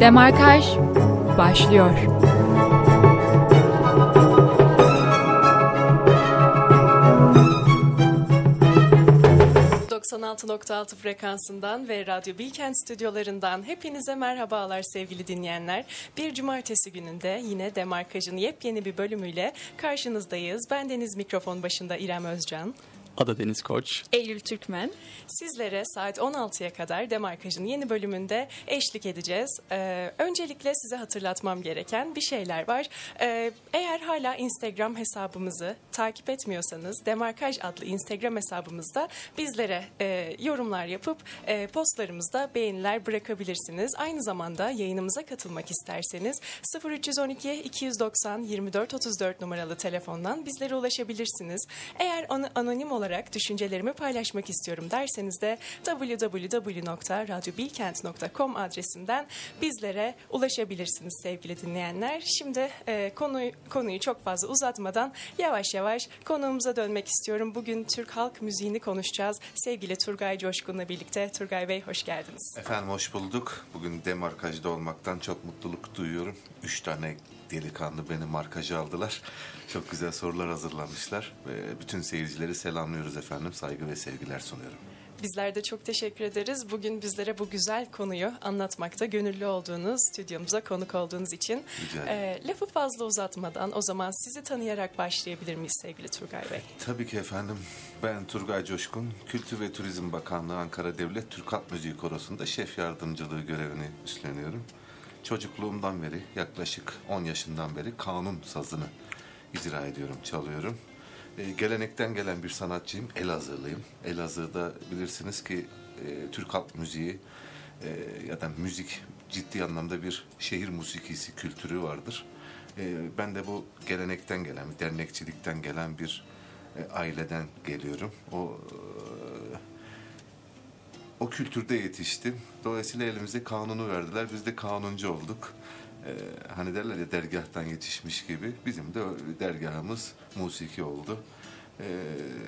Demarkaj başlıyor. ...96.6 frekansından ve Radyo Bilkent stüdyolarından hepinize merhabalar sevgili dinleyenler. Bir cumartesi gününde yine Demarkaj'ın yepyeni bir bölümüyle karşınızdayız. Ben Deniz mikrofon başında İrem Özcan. Ada Deniz Koç. Eylül Türkmen. Sizlere saat 16'ya kadar Demarkaj'ın yeni bölümünde eşlik edeceğiz. Ee, öncelikle size hatırlatmam gereken bir şeyler var. Ee, eğer hala Instagram hesabımızı takip etmiyorsanız Demarkaj adlı Instagram hesabımızda bizlere e, yorumlar yapıp e, postlarımızda beğeniler bırakabilirsiniz. Aynı zamanda yayınımıza katılmak isterseniz 0312 290 24 34 numaralı telefondan bizlere ulaşabilirsiniz. Eğer an- anonim olarak düşüncelerimi paylaşmak istiyorum derseniz de www.radyobilkent.com adresinden bizlere ulaşabilirsiniz sevgili dinleyenler. Şimdi e, konuyu, konuyu çok fazla uzatmadan yavaş yavaş konuğumuza dönmek istiyorum. Bugün Türk halk müziğini konuşacağız. Sevgili Turgay Coşkun'la birlikte. Turgay Bey hoş geldiniz. Efendim hoş bulduk. Bugün demarkajda olmaktan çok mutluluk duyuyorum. Üç tane delikanlı beni markaja aldılar. Çok güzel sorular hazırlamışlar. Ve bütün seyircileri selamlıyoruz efendim. Saygı ve sevgiler sunuyorum. Bizler de çok teşekkür ederiz. Bugün bizlere bu güzel konuyu anlatmakta gönüllü olduğunuz, stüdyomuza konuk olduğunuz için. Ee, lafı fazla uzatmadan o zaman sizi tanıyarak başlayabilir miyiz sevgili Turgay Bey? Tabii ki efendim. Ben Turgay Coşkun. Kültür ve Turizm Bakanlığı Ankara Devlet Türk Halk Müziği Korosu'nda şef yardımcılığı görevini üstleniyorum. Çocukluğumdan beri yaklaşık 10 yaşından beri kanun sazını icra ediyorum, çalıyorum. Ee, gelenekten gelen bir sanatçıyım, Elazığlıyım. Elazığ'da bilirsiniz ki e, Türk halk müziği e, ya da müzik ciddi anlamda bir şehir musikisi kültürü vardır. E, ben de bu gelenekten gelen, dernekçilikten gelen bir e, aileden geliyorum. O e, o kültürde yetiştim. Dolayısıyla elimize kanunu verdiler. Biz de kanuncu olduk. Ee, hani derler ya dergahtan yetişmiş gibi. Bizim de dergahımız musiki oldu. Ee,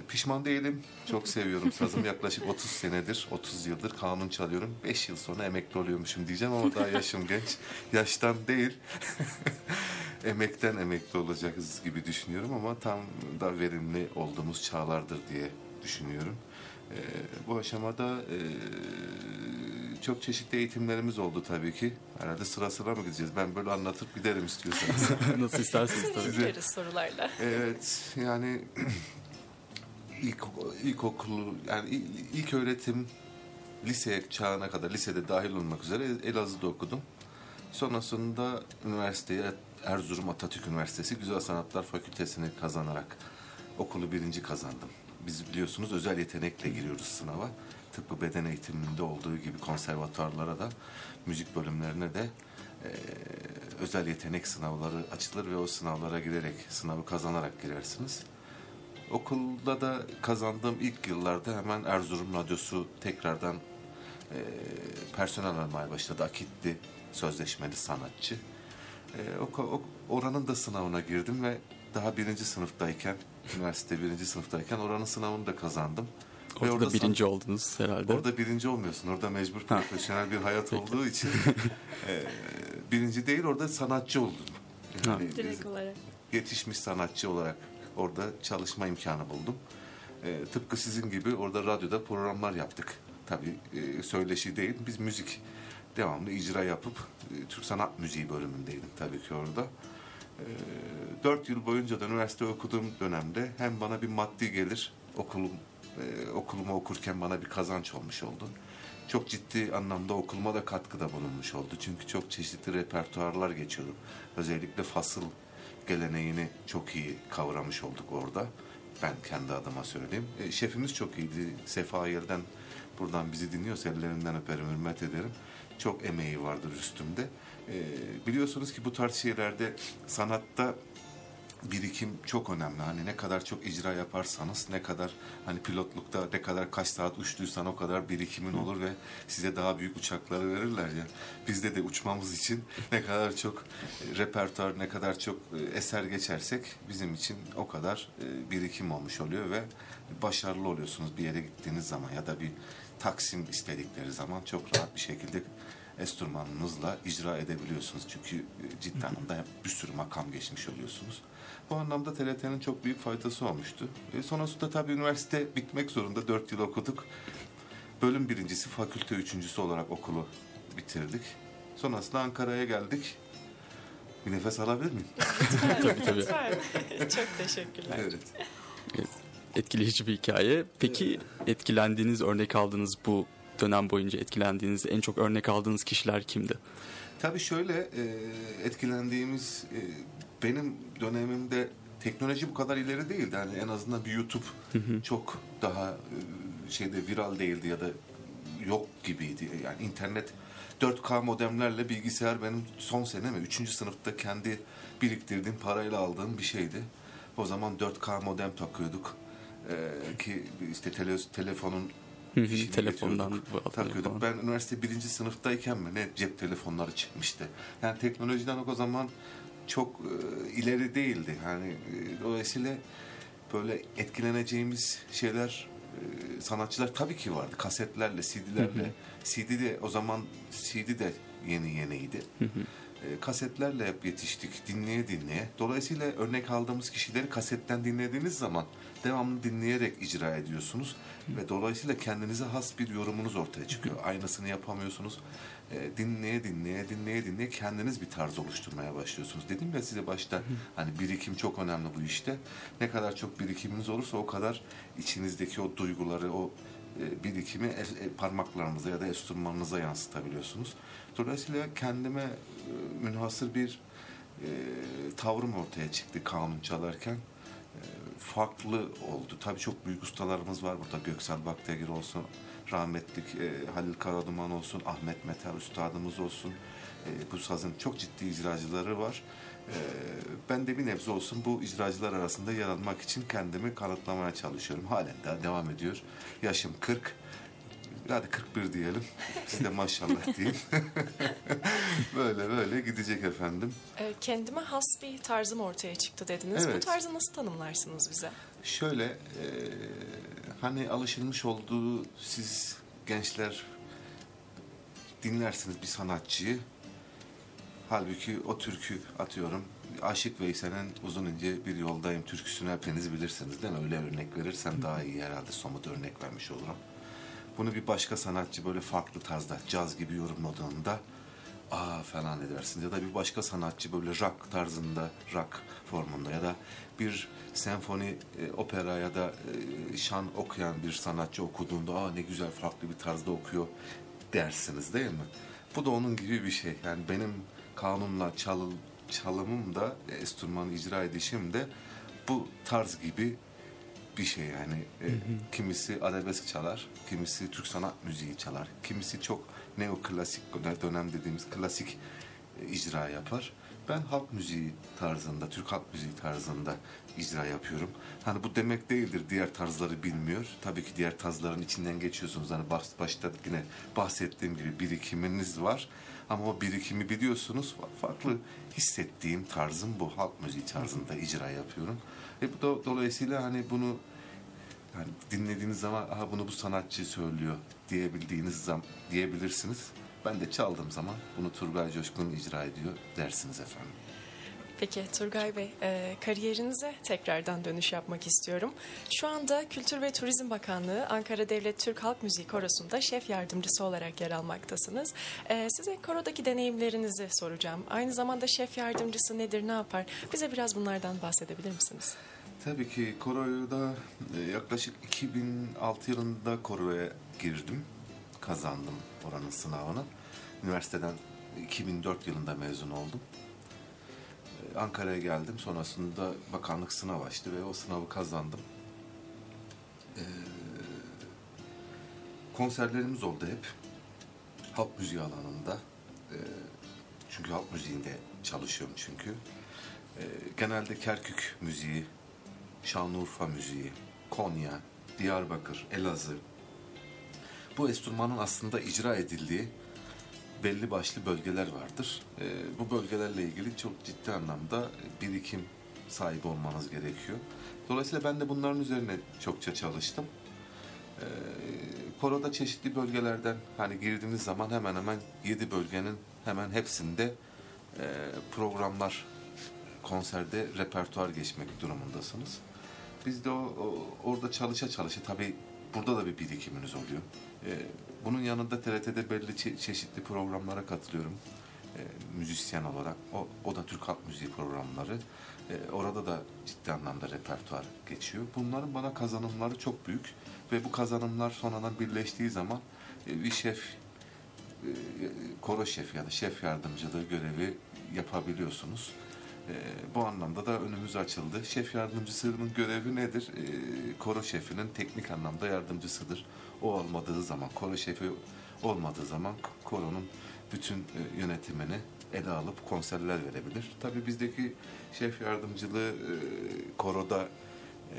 pişman değilim. Çok seviyorum sazım. Yaklaşık 30 senedir, 30 yıldır kanun çalıyorum. 5 yıl sonra emekli oluyormuşum diyeceğim ama daha yaşım genç. Yaştan değil. Emekten emekli olacağız gibi düşünüyorum ama tam da verimli olduğumuz çağlardır diye düşünüyorum. Ee, bu aşamada e, çok çeşitli eğitimlerimiz oldu tabii ki. Herhalde sıra sıra mı gideceğiz? Ben böyle anlatıp giderim istiyorsanız. Nasıl isterseniz Seni tabii. ilgileriz sorularla. evet, yani ilk ilkokulu yani il- ilk öğretim lise çağına kadar lisede dahil olmak üzere Elazığ'da okudum. Sonrasında üniversiteye Erzurum Atatürk Üniversitesi Güzel Sanatlar Fakültesini kazanarak okulu birinci kazandım. Biz biliyorsunuz özel yetenekle giriyoruz sınava. Tıpkı beden eğitiminde olduğu gibi konservatuarlara da müzik bölümlerine de eee, özel yetenek sınavları açılır ve o sınavlara girerek, sınavı kazanarak girersiniz. Okulda da kazandığım ilk yıllarda hemen Erzurum Radyosu tekrardan e, personel almaya başladı. Akitli sözleşmeli sanatçı. E, o, o- oranın da sınavına girdim ve daha birinci sınıftayken, üniversite birinci sınıftayken oranın sınavını da kazandım. Ve Orada san- birinci oldunuz herhalde. Orada birinci olmuyorsun. Orada mecbur profesyonel bir hayat olduğu için e, birinci değil orada sanatçı oldun. Yani Direkt olarak. yetişmiş sanatçı olarak orada çalışma imkanı buldum. E, tıpkı sizin gibi orada radyoda programlar yaptık. Tabii e, söyleşi değil, biz müzik devamlı icra yapıp e, Türk Sanat Müziği bölümündeydim tabii ki orada. E, dört yıl boyunca da üniversite okuduğum dönemde hem bana bir maddi gelir, okulum e, okulumu okurken bana bir kazanç olmuş oldu. Çok ciddi anlamda okuluma da katkıda bulunmuş oldu. Çünkü çok çeşitli repertuarlar geçiyorduk. Özellikle fasıl geleneğini çok iyi kavramış olduk orada. Ben kendi adıma söyleyeyim. E, şefimiz çok iyiydi. Sefa Yel'den buradan bizi dinliyorsa ellerinden öperim, hürmet ederim. Çok emeği vardır üstümde. E, biliyorsunuz ki bu tarz şeylerde sanatta birikim çok önemli. Hani ne kadar çok icra yaparsanız, ne kadar hani pilotlukta ne kadar kaç saat uçtuysan o kadar birikimin olur ve size daha büyük uçakları verirler ya. Bizde de uçmamız için ne kadar çok e, repertuar, ne kadar çok e, eser geçersek bizim için o kadar e, birikim olmuş oluyor ve başarılı oluyorsunuz bir yere gittiğiniz zaman ya da bir taksim istedikleri zaman çok rahat bir şekilde enstrümanınızla icra edebiliyorsunuz. Çünkü e, ciddi anlamda bir sürü makam geçmiş oluyorsunuz. Bu anlamda TRT'nin çok büyük faydası olmuştu. E, sonrasında tabii üniversite bitmek zorunda. Dört yıl okuduk. Bölüm birincisi, fakülte üçüncüsü olarak okulu bitirdik. Sonrasında Ankara'ya geldik. Bir nefes alabilir miyim? tabii tabii. Çok teşekkürler. Evet. Etkileyici bir hikaye. Peki etkilendiğiniz, örnek aldığınız bu dönem boyunca etkilendiğiniz, en çok örnek aldığınız kişiler kimdi? Tabii şöyle e, etkilendiğimiz e, benim dönemimde teknoloji bu kadar ileri değildi. Yani en azından bir YouTube çok daha e, şeyde viral değildi ya da yok gibiydi. Yani internet 4K modemlerle bilgisayar benim son sene mi? Üçüncü sınıfta kendi biriktirdiğim parayla aldığım bir şeydi. O zaman 4K modem takıyorduk. E, ki işte tele, telefonun Hı hı, fişini telefondan takıyorduk. Ben üniversite birinci sınıftayken mi ne cep telefonları çıkmıştı. Yani teknolojiden o zaman çok e, ileri değildi. Yani e, dolayısıyla böyle etkileneceğimiz şeyler e, sanatçılar tabii ki vardı. Kasetlerle, CD'lerle. CD de o zaman CD de yeni yeniydi. E, kasetlerle hep yetiştik, dinleye dinleye. Dolayısıyla örnek aldığımız kişileri kasetten dinlediğiniz zaman devamlı dinleyerek icra ediyorsunuz. Ve dolayısıyla kendinize has bir yorumunuz ortaya çıkıyor. Aynısını yapamıyorsunuz. E, dinleye dinleye dinleye dinleye kendiniz bir tarz oluşturmaya başlıyorsunuz. Dedim ya size başta hani birikim çok önemli bu işte. Ne kadar çok birikiminiz olursa o kadar içinizdeki o duyguları, o e, birikimi e, parmaklarınıza ya da enstrümanınıza yansıtabiliyorsunuz. Dolayısıyla kendime münhasır bir tavrım ortaya çıktı kanun çalarken. Farklı oldu. Tabii çok büyük ustalarımız var burada. Göksel Baktegir olsun, rahmetlik e, Halil Karaduman olsun, Ahmet Metal Üstadımız olsun. E, bu sazın çok ciddi icracıları var. E, ben de bir nebze olsun bu icracılar arasında yer almak için kendimi kanıtlamaya çalışıyorum. Halen daha devam ediyor. Yaşım 40. Hadi 41 diyelim. Siz de maşallah deyin. böyle böyle gidecek efendim. E, kendime has bir tarzım ortaya çıktı dediniz. Bu Evet. tarzı nasıl tanımlarsınız bize? Şöyle e, hani alışılmış olduğu siz gençler dinlersiniz bir sanatçıyı. Halbuki o türkü atıyorum. Aşık Veysel'in uzun ince bir yoldayım türküsünü hepiniz bilirsiniz değil mi? Öyle örnek verirsem daha iyi herhalde somut örnek vermiş olurum. Bunu bir başka sanatçı böyle farklı tarzda caz gibi yorumladığında aa falan edersiniz. Ya da bir başka sanatçı böyle rock tarzında, rock formunda ya da bir senfoni, e, opera ya da e, şan okuyan bir sanatçı okuduğunda aa ne güzel farklı bir tarzda okuyor dersiniz değil mi? Bu da onun gibi bir şey. Yani benim kanunla çalıl, çalımım da, e, enstrümanı icra edişim de bu tarz gibi bir şey yani. E, kimisi arabesk çalar, kimisi Türk sanat müziği çalar, kimisi çok neoklasik dönem dediğimiz klasik e, icra yapar. Ben halk müziği tarzında, Türk halk müziği tarzında icra yapıyorum. Hani bu demek değildir diğer tarzları bilmiyor. Tabii ki diğer tarzların içinden geçiyorsunuz. Hani baş, başta yine bahsettiğim gibi birikiminiz var. Ama o birikimi biliyorsunuz. Farklı hissettiğim tarzım bu. Halk müziği tarzında icra yapıyorum. E bu da dolayısıyla hani bunu yani dinlediğiniz zaman aha bunu bu sanatçı söylüyor diyebildiğiniz zaman diyebilirsiniz. Ben de çaldığım zaman bunu Turgay Coşkun icra ediyor dersiniz efendim. Peki Turgay Bey, e, kariyerinize tekrardan dönüş yapmak istiyorum. Şu anda Kültür ve Turizm Bakanlığı Ankara Devlet Türk Halk Müziği Korosu'nda şef yardımcısı olarak yer almaktasınız. E, size korodaki deneyimlerinizi soracağım. Aynı zamanda şef yardımcısı nedir, ne yapar? Bize biraz bunlardan bahsedebilir misiniz? Tabii ki koroyu da e, yaklaşık 2006 yılında koroya girdim. Kazandım oranın sınavını. Üniversiteden 2004 yılında mezun oldum. E, Ankara'ya geldim. Sonrasında bakanlık sınav açtı ve o sınavı kazandım. E, konserlerimiz oldu hep. Halk müziği alanında. Çünkü halk müziğinde çalışıyorum çünkü. Genelde Kerkük müziği, Şanlıurfa müziği, Konya, Diyarbakır, Elazığ. Bu enstrümanın aslında icra edildiği belli başlı bölgeler vardır. Ee, bu bölgelerle ilgili çok ciddi anlamda birikim sahibi olmanız gerekiyor. Dolayısıyla ben de bunların üzerine çokça çalıştım. Ee, koroda çeşitli bölgelerden hani girdiğiniz zaman hemen hemen 7 bölgenin hemen hepsinde e, programlar konserde repertuar geçmek durumundasınız. Biz de o, o- orada çalışa çalışa tabii burada da bir birikiminiz oluyor. Ee, bunun yanında TRT'de belli çe- çeşitli programlara katılıyorum. Ee, müzisyen olarak. O, o da Türk Halk Müziği programları. Ee, orada da ciddi anlamda repertuar geçiyor. Bunların bana kazanımları çok büyük. Ve bu kazanımlar sonradan birleştiği zaman e, bir şef, e, koro şefi ya da şef yardımcılığı görevi yapabiliyorsunuz. Ee, bu anlamda da önümüz açıldı. Şef yardımcısının görevi nedir? Ee, koro şefinin teknik anlamda yardımcısıdır. O olmadığı zaman, koro şefi olmadığı zaman koronun bütün e, yönetimini ele alıp konserler verebilir. Tabii bizdeki şef yardımcılığı e, koroda e,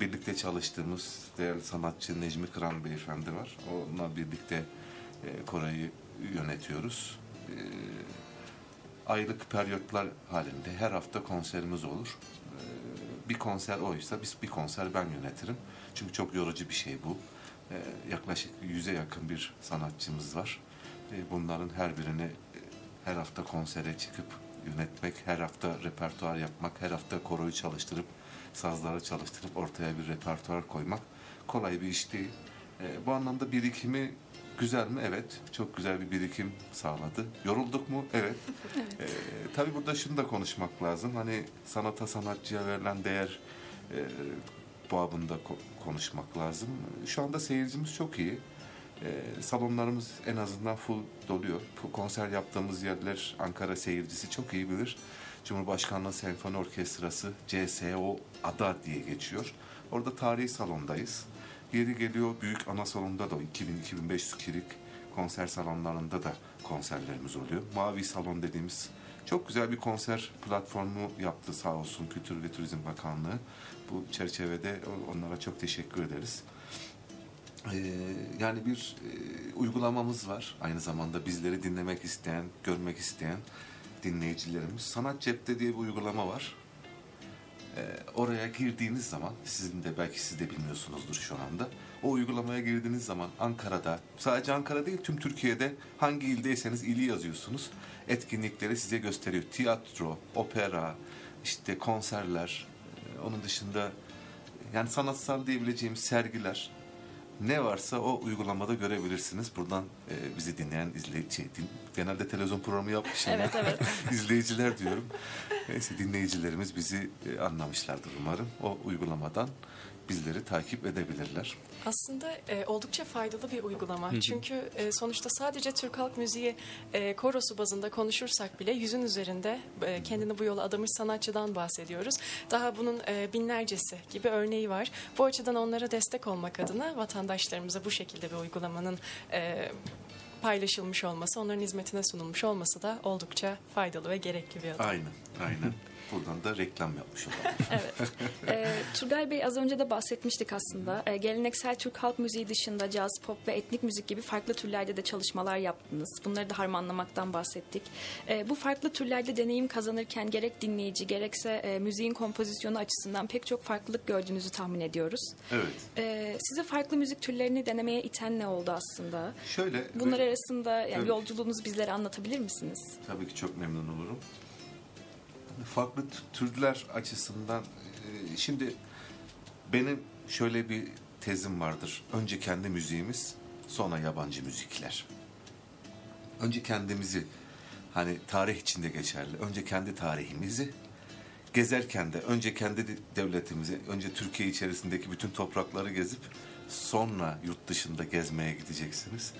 birlikte çalıştığımız değerli sanatçı Necmi Kıran Beyefendi var. Onunla birlikte koroyu yönetiyoruz. E, aylık periyotlar halinde her hafta konserimiz olur. Ee, Bir konser oysa biz bir konser ben yönetirim. Çünkü çok yorucu bir şey bu. Ee, Yaklaşık yüze yakın bir sanatçımız var. Ee, Bunların her birini e, her hafta konsere çıkıp yönetmek, her hafta repertuar yapmak, her hafta koroyu çalıştırıp, sazları çalıştırıp ortaya bir repertuar koymak kolay bir iş değil. Bu anlamda birikimi güzel mi? Evet. Çok güzel bir birikim sağladı. Yorulduk mu? Evet. Ee, tabii burada şunu da konuşmak lazım. Hani sanata sanatçıya verilen değer e, babında ko- konuşmak lazım. Şu anda seyircimiz çok iyi. Ee, salonlarımız en azından full doluyor. Konser yaptığımız yerler Ankara seyircisi çok iyi bilir. Cumhurbaşkanlığı Senfoni Orkestrası CSO ADA diye geçiyor. Orada tarihi salondayız. Yeri geliyor büyük ana salonda da 2000-2500 kişilik konser salonlarında da konserlerimiz oluyor. Mavi Salon dediğimiz çok güzel bir konser platformu yaptı sağ olsun Kültür ve Turizm Bakanlığı. Bu çerçevede onlara çok teşekkür ederiz. Ee, yani bir e, uygulamamız var. Aynı zamanda bizleri dinlemek isteyen, görmek isteyen dinleyicilerimiz. Sanat Cepte diye bir uygulama var. Ee, oraya girdiğiniz zaman, sizin de belki siz de bilmiyorsunuzdur şu anda. O uygulamaya girdiğiniz zaman Ankara'da, sadece Ankara değil tüm Türkiye'de hangi ildeyseniz ili yazıyorsunuz. Etkinlikleri size gösteriyor. Tiyatro, opera, işte konserler, e, onun dışında yani sanatsal diyebileceğimiz sergiler, ne varsa o uygulamada görebilirsiniz. Buradan e, bizi dinleyen izleyici, din- genelde televizyon programı yapmışım. Evet, ya. evet. İzleyiciler diyorum. Neyse dinleyicilerimiz bizi e, anlamışlardır umarım. O uygulamadan bizleri takip edebilirler. Aslında e, oldukça faydalı bir uygulama. Çünkü e, sonuçta sadece Türk Halk Müziği e, korosu bazında konuşursak bile yüzün üzerinde e, kendini bu yola adamış sanatçıdan bahsediyoruz. Daha bunun e, binlercesi gibi örneği var. Bu açıdan onlara destek olmak adına vatandaşlarımıza bu şekilde bir uygulamanın e, paylaşılmış olması, onların hizmetine sunulmuş olması da oldukça faydalı ve gerekli bir adım. Aynen, aynen. Buradan da reklam yapmış olalım. Evet. Ee, Turgay Bey az önce de bahsetmiştik aslında. Ee, geleneksel Türk halk müziği dışında caz, pop ve etnik müzik gibi farklı türlerde de çalışmalar yaptınız. Bunları da harmanlamaktan bahsettik. Ee, bu farklı türlerde deneyim kazanırken gerek dinleyici gerekse e, müziğin kompozisyonu açısından pek çok farklılık gördüğünüzü tahmin ediyoruz. Evet. Ee, sizi farklı müzik türlerini denemeye iten ne oldu aslında? Şöyle... Bunlar arasında yani Evet. yolculuğunuzu bizlere anlatabilir misiniz? Tabii ki çok memnun olurum. Farklı türler açısından e, şimdi benim şöyle bir tezim vardır. Önce kendi müziğimiz, sonra yabancı müzikler. Önce kendimizi hani tarih içinde geçerli. Önce kendi tarihimizi gezerken de önce kendi de- devletimizi, önce Türkiye içerisindeki bütün toprakları gezip sonra yurt dışında gezmeye gideceksiniz.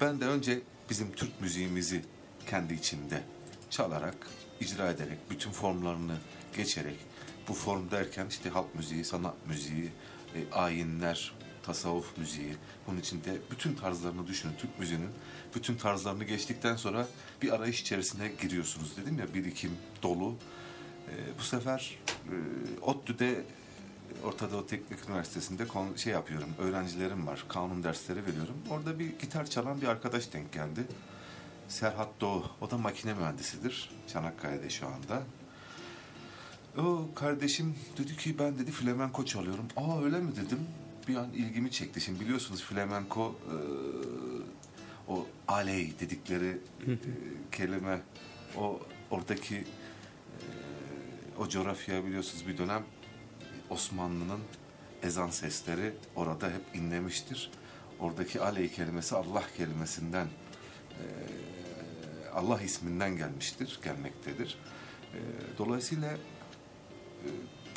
Ben de önce bizim Türk müziğimizi kendi içimde çalarak, icra ederek, bütün formlarını geçerek, bu form derken işte halk müziği, sanat müziği, e, ayinler, tasavvuf müziği, bunun içinde bütün tarzlarını düşünün. Türk müziğinin bütün tarzlarını geçtikten sonra bir arayış içerisine giriyorsunuz dedim ya, birikim dolu. E, bu sefer e, ODTÜ'de Orta Doğu Teknik Üniversitesi'nde kon- şey yapıyorum. Öğrencilerim var. Kanun dersleri veriyorum. Orada bir gitar çalan bir arkadaş denk geldi. Serhat Doğu. O da makine mühendisidir. Çanakkale'de şu anda. O kardeşim dedi ki ben dedi flamenko çalıyorum. Aa öyle mi dedim. bir an ilgimi çekti. Şimdi biliyorsunuz flamenko e, o aley dedikleri e, kelime o oradaki e, o coğrafya biliyorsunuz bir dönem Osmanlı'nın ezan sesleri orada hep inlemiştir. Oradaki aley kelimesi Allah kelimesinden e, Allah isminden gelmiştir, gelmektedir. E, dolayısıyla e,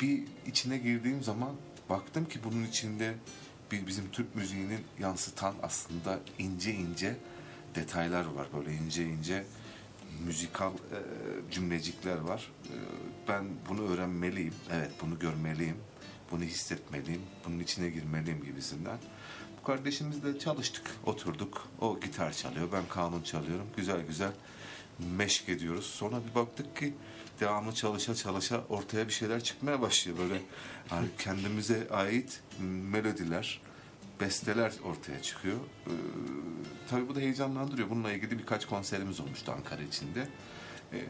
bir içine girdiğim zaman baktım ki bunun içinde bir bizim Türk müziğinin yansıtan aslında ince ince detaylar var. Böyle ince ince müzikal e, cümlecikler var. E, ben bunu öğrenmeliyim. Evet bunu görmeliyim. Bunu hissetmeliyim. Bunun içine girmeliyim gibisinden. Kardeşimizle çalıştık, oturduk. O gitar çalıyor, ben kanun çalıyorum. Güzel güzel meşk ediyoruz. Sonra bir baktık ki devamlı çalışa çalışa ortaya bir şeyler çıkmaya başlıyor. Böyle hani kendimize ait melodiler, besteler ortaya çıkıyor. Ee, tabii bu da heyecanlandırıyor. Bununla ilgili birkaç konserimiz olmuştu Ankara içinde. Ee,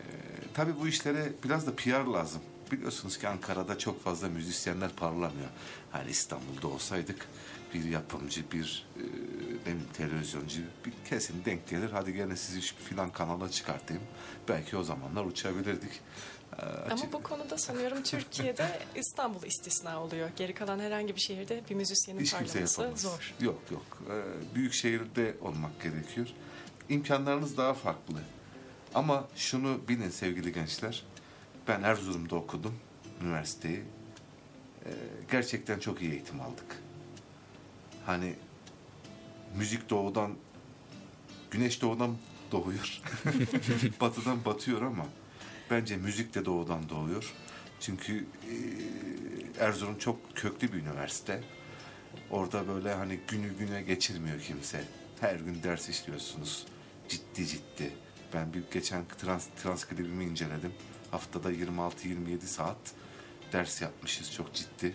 tabii bu işlere biraz da PR lazım. Biliyorsunuz ki Ankara'da çok fazla müzisyenler parlamıyor. Hani İstanbul'da olsaydık bir yapımcı, bir e, ne bileyim, televizyoncu bir kesin denk gelir. Hadi gene sizi şu filan kanala çıkartayım. Belki o zamanlar uçabilirdik. Ee, Ama bu konuda sanıyorum Türkiye'de İstanbul istisna oluyor. Geri kalan herhangi bir şehirde bir müzisyenin Hiç kimse parlaması yapamaz. zor. Yok yok. Ee, büyük şehirde olmak gerekiyor. İmkanlarınız daha farklı. Ama şunu bilin sevgili gençler. Ben Erzurum'da okudum üniversiteyi. Ee, gerçekten çok iyi eğitim aldık. Hani müzik doğudan, güneş doğudan doğuyor. Batıdan batıyor ama bence müzik de doğudan doğuyor. Çünkü e, Erzurum çok köklü bir üniversite. Orada böyle hani günü güne geçirmiyor kimse. Her gün ders işliyorsunuz. Ciddi ciddi. Ben bir geçen trans, transkribimi inceledim. Haftada 26-27 saat ders yapmışız çok ciddi.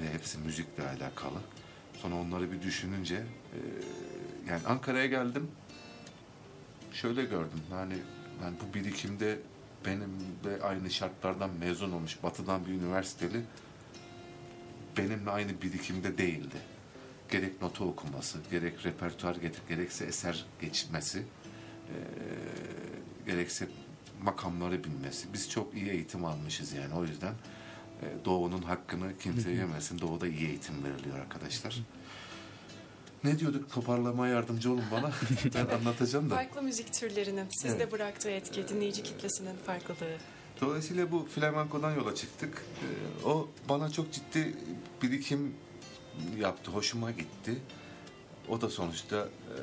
Ve hepsi müzikle alakalı. Sonra onları bir düşününce e, yani Ankara'ya geldim. Şöyle gördüm. Yani ben bu birikimde benim de aynı şartlardan mezun olmuş batıdan bir üniversiteli benimle aynı birikimde değildi. Gerek nota okuması, gerek repertuar getir, gerekse eser geçmesi, eee, gerekse makamları bilmesi. Biz çok iyi eğitim almışız yani o yüzden e, Doğu'nun hakkını kimse yemesin. Doğu'da iyi eğitim veriliyor arkadaşlar. Ne diyorduk? Toparlamaya yardımcı olun bana. ben anlatacağım da. Farklı müzik türlerinin sizde Evet. bıraktığı etki, dinleyici kitlesinin farklılığı. Dolayısıyla bu flamenkodan yola çıktık. Ee, o bana çok ciddi birikim yaptı, hoşuma gitti. O da sonuçta e,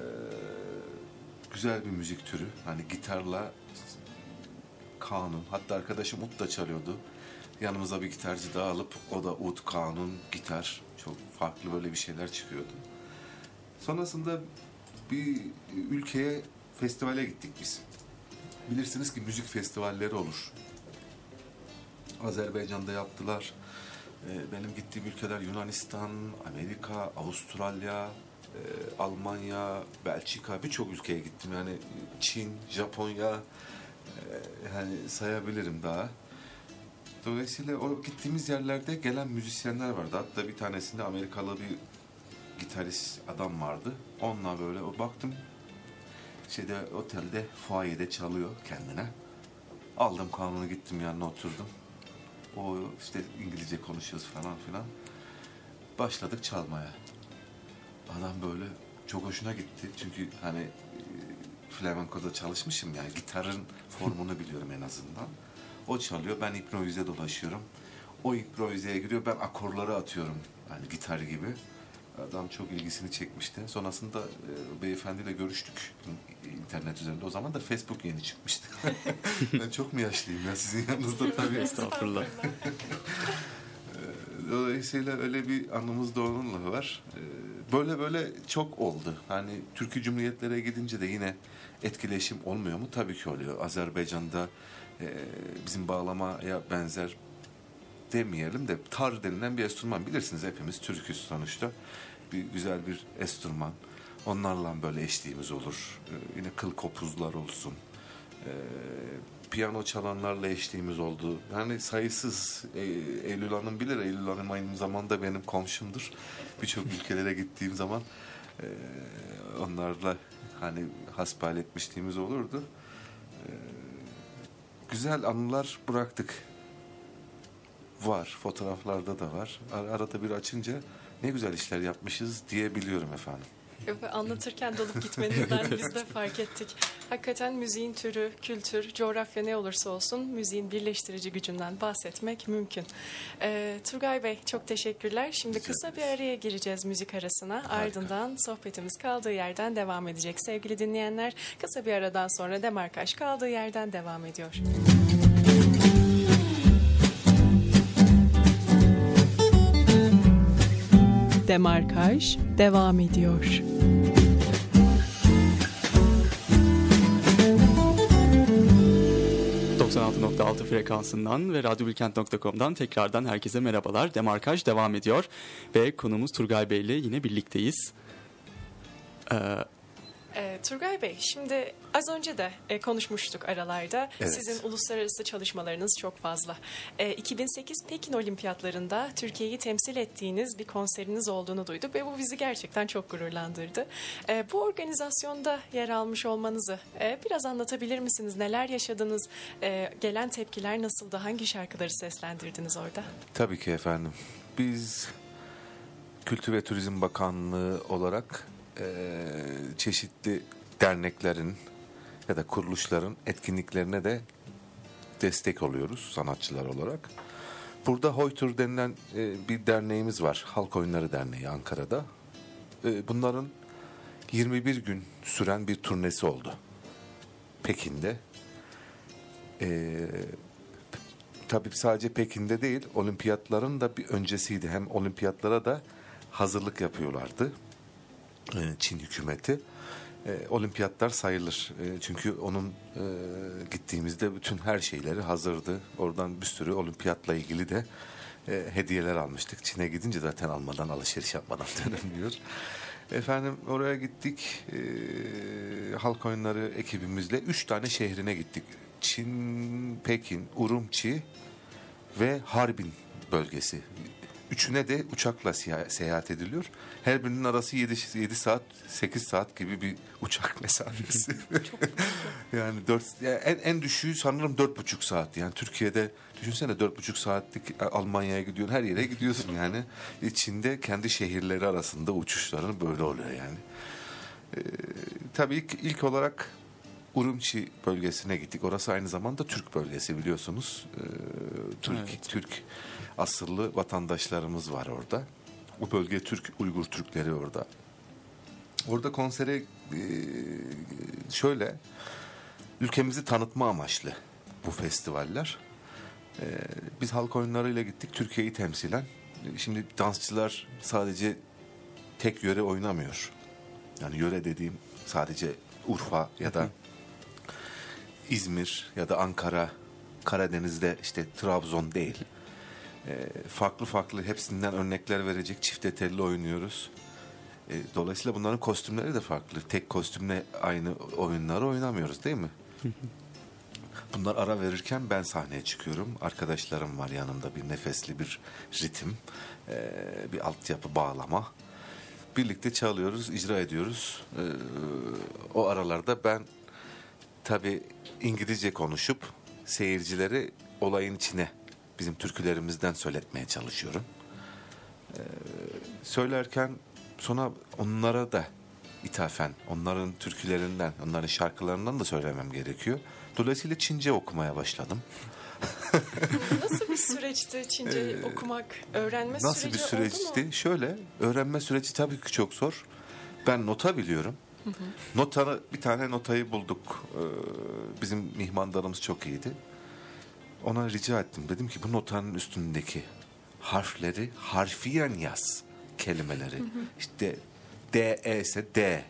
güzel bir müzik türü. Hani gitarla kanun, hatta arkadaşım ut da çalıyordu. Yanımıza bir gitarcı daha alıp o da ut, kanun, gitar çok farklı böyle bir şeyler çıkıyordu. Sonrasında bir ülkeye festivale gittik biz. Bilirsiniz ki müzik festivalleri olur. Azerbaycan'da yaptılar. Ee, Benim gittiğim ülkeler Yunanistan, Amerika, Avustralya, e, Almanya, Belçika birçok ülkeye gittim. Yani Çin, Japonya e, yani sayabilirim daha. Dolayısıyla o gittiğimiz yerlerde gelen müzisyenler vardı. Hatta bir tanesinde Amerikalı bir gitarist adam vardı. Onunla böyle o baktım şeyde otelde fuayede çalıyor kendine. Aldım kanunu gittim yanına oturdum. O işte İngilizce konuşuyoruz falan filan. Başladık çalmaya. Adam böyle çok hoşuna gitti. Çünkü hani e, flamenkoda çalışmışım yani gitarın formunu biliyorum en azından. O çalıyor ben improvize dolaşıyorum. O improvizeye giriyor ben akorları atıyorum. Hani gitar gibi. Adam çok ilgisini çekmişti. Sonrasında e, beyefendiyle görüştük internet üzerinde. O zaman da Facebook yeni çıkmıştı. ben çok mu yaşlıyım ya sizin yanınızda tabii. Estağfurullah. Dolayısıyla öyle bir anımız da onunla var. Ee, Böyle böyle çok oldu. Hani Türkiye Cumhuriyetlere gidince de yine etkileşim olmuyor mu? Tabii ki oluyor. Azerbaycan'da e, bizim bağlamaya benzer demeyelim de tar denilen bir enstrüman bilirsiniz hepimiz Türküz sonuçta. Bir güzel bir enstrüman. Onlarla böyle eşliğimiz olur. Ee, yine kıl kopuzlar olsun. Ee, piyano çalanlarla eşliğimiz oldu. Yani sayısız e, Eylül Hanım bilir. Eylül Hanım aynı zamanda benim komşumdur. Birçok ülkelere gittiğim zaman e, onlarla hani hasbihal etmişliğimiz olurdu. E, güzel anılar bıraktık. Var, fotoğraflarda da var. Ar- Arada bir açınca ne güzel işler yapmışız diyebiliyorum efendim. Anlatırken dalıp gitmenizden biz de fark ettik. Hakikaten müziğin türü, kültür, coğrafya ne olursa olsun müziğin birleştirici gücünden bahsetmek mümkün. Ee, Turgay Bey çok teşekkürler. Şimdi Rica kısa bir araya gireceğiz müzik arasına. Ardından sohbetimiz kaldığı yerden devam edecek. Sevgili dinleyenler kısa bir aradan sonra Demarkaş kaldığı yerden devam ediyor. Demarkaj devam ediyor. ...96.6 frekansından ve radyobilkent.com'dan tekrardan herkese merhabalar. Demarkaj devam ediyor ve konumuz Turgay Bey ile yine birlikteyiz. Ee, Ee, Turgay Bey, şimdi az önce de e, konuşmuştuk aralarda. Evet. Sizin uluslararası çalışmalarınız çok fazla. Ee, 2008 Pekin Olimpiyatlarında Türkiye'yi temsil ettiğiniz bir konseriniz olduğunu duyduk ve bu bizi gerçekten çok gururlandırdı. Ee, bu organizasyonda yer almış olmanızı e, biraz anlatabilir misiniz? Neler yaşadınız? Ee, gelen tepkiler nasıldı? Hangi şarkıları seslendirdiniz orada? Tabii ki efendim. Biz Kültür ve Turizm Bakanlığı olarak eee, çeşitli derneklerin ya da kuruluşların etkinliklerine de destek oluyoruz sanatçılar olarak. Burada Hoytur denilen e, bir derneğimiz var. Halk Oyunları Derneği Ankara'da. E, bunların 21 gün süren bir turnesi oldu. Pekin'de. E, tabii sadece Pekin'de değil, olimpiyatların da bir öncesiydi. Hem olimpiyatlara da hazırlık yapıyorlardı. E, Çin hükümeti. E, olimpiyatlar sayılır. E, çünkü onun e, gittiğimizde bütün her şeyleri hazırdı. Oradan bir sürü olimpiyatla ilgili de e, hediyeler almıştık. Çin'e gidince zaten almadan alışveriş yapmadan dönemiyor. Efendim oraya gittik. E, halk oyunları ekibimizle üç tane şehrine gittik. Çin, Pekin, Urumçi ve Harbin bölgesi. Üçüne de uçakla seyahat ediliyor. Her birinin arası 7, 7 saat, 8 saat gibi bir uçak mesafesi. yani 4, en, en düşüğü sanırım dört buçuk saat. Yani Türkiye'de düşünsene dört buçuk saatlik Almanya'ya gidiyorsun, her yere gidiyorsun yani. İçinde kendi şehirleri arasında uçuşların böyle oluyor yani. Ee, tabii ilk, ilk olarak Urumçi bölgesine gittik. Orası aynı zamanda Türk bölgesi biliyorsunuz. Ee, Türk, Evet. Türk asıllı vatandaşlarımız var orada. O bölge Türk, Uygur Türkleri orada. Orada konsere e, şöyle ülkemizi tanıtma amaçlı bu festivaller. Ee, biz halk oyunlarıyla gittik Türkiye'yi temsilen. Ee, Şimdi dansçılar sadece tek yöre oynamıyor. Yani yöre dediğim sadece Urfa ya da İzmir ya da Ankara, Karadeniz'de işte Trabzon değil. Ee, farklı farklı hepsinden örnekler verecek çifte telli oynuyoruz. Ee, dolayısıyla bunların kostümleri de farklı. Tek kostümle aynı oyunları oynamıyoruz değil mi? Bunlar ara verirken ben sahneye çıkıyorum. Arkadaşlarım var yanımda bir nefesli bir ritim, ee, bir altyapı bağlama. Birlikte çalıyoruz, icra ediyoruz. O aralarda ben tabii İngilizce konuşup seyircileri olayın içine bizim türkülerimizden söyletmeye çalışıyorum. Ee, söylerken sonra onlara da ithafen, onların türkülerinden, onların şarkılarından da söylemem gerekiyor. Dolayısıyla Çince okumaya başladım. Nasıl bir süreçti Çince okumak, öğrenme Ee, Nasıl süreci bir oldu süreçti? Şöyle, öğrenme süreci tabii ki çok zor. Ben nota biliyorum. Notanı, bir tane notayı bulduk. Ee, bizim mihmandarımız çok iyiydi. Ona rica ettim. Dedim ki bu notanın üstündeki harfleri harfiyen yaz kelimeleri. İşte D E ise D.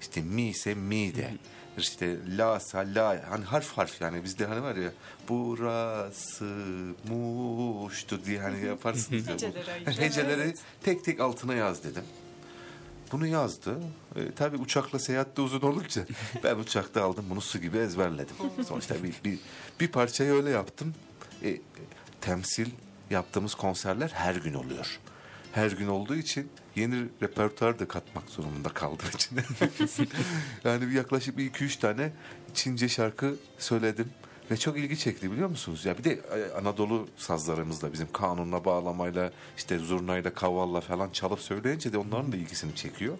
İşte mi ise mi de. İşte la ise la. Hani harf harf yani bizde hani var ya burası muştu diye hani yaparsınız ya. bu. Heceleri. Heceleri tek tek altına yaz dedim. Bunu yazdı. E, tabii uçakla seyahatte uzun olunca ben uçakta aldım bunu su gibi ezberledim. Sonuçta bir, bir, bir parçayı öyle yaptım. E, temsil yaptığımız konserler her gün oluyor. Her gün olduğu için yeni repertuar da katmak zorunda kaldım içine. yani bir yaklaşık bir iki üç tane Çince şarkı söyledim. Ve çok ilgi çekti biliyor musunuz? Ya bir de e, Anadolu sazlarımızla bizim kanunla bağlamayla işte zurnayla kavalla falan çalıp söyleyince de onların da ilgisini çekiyor.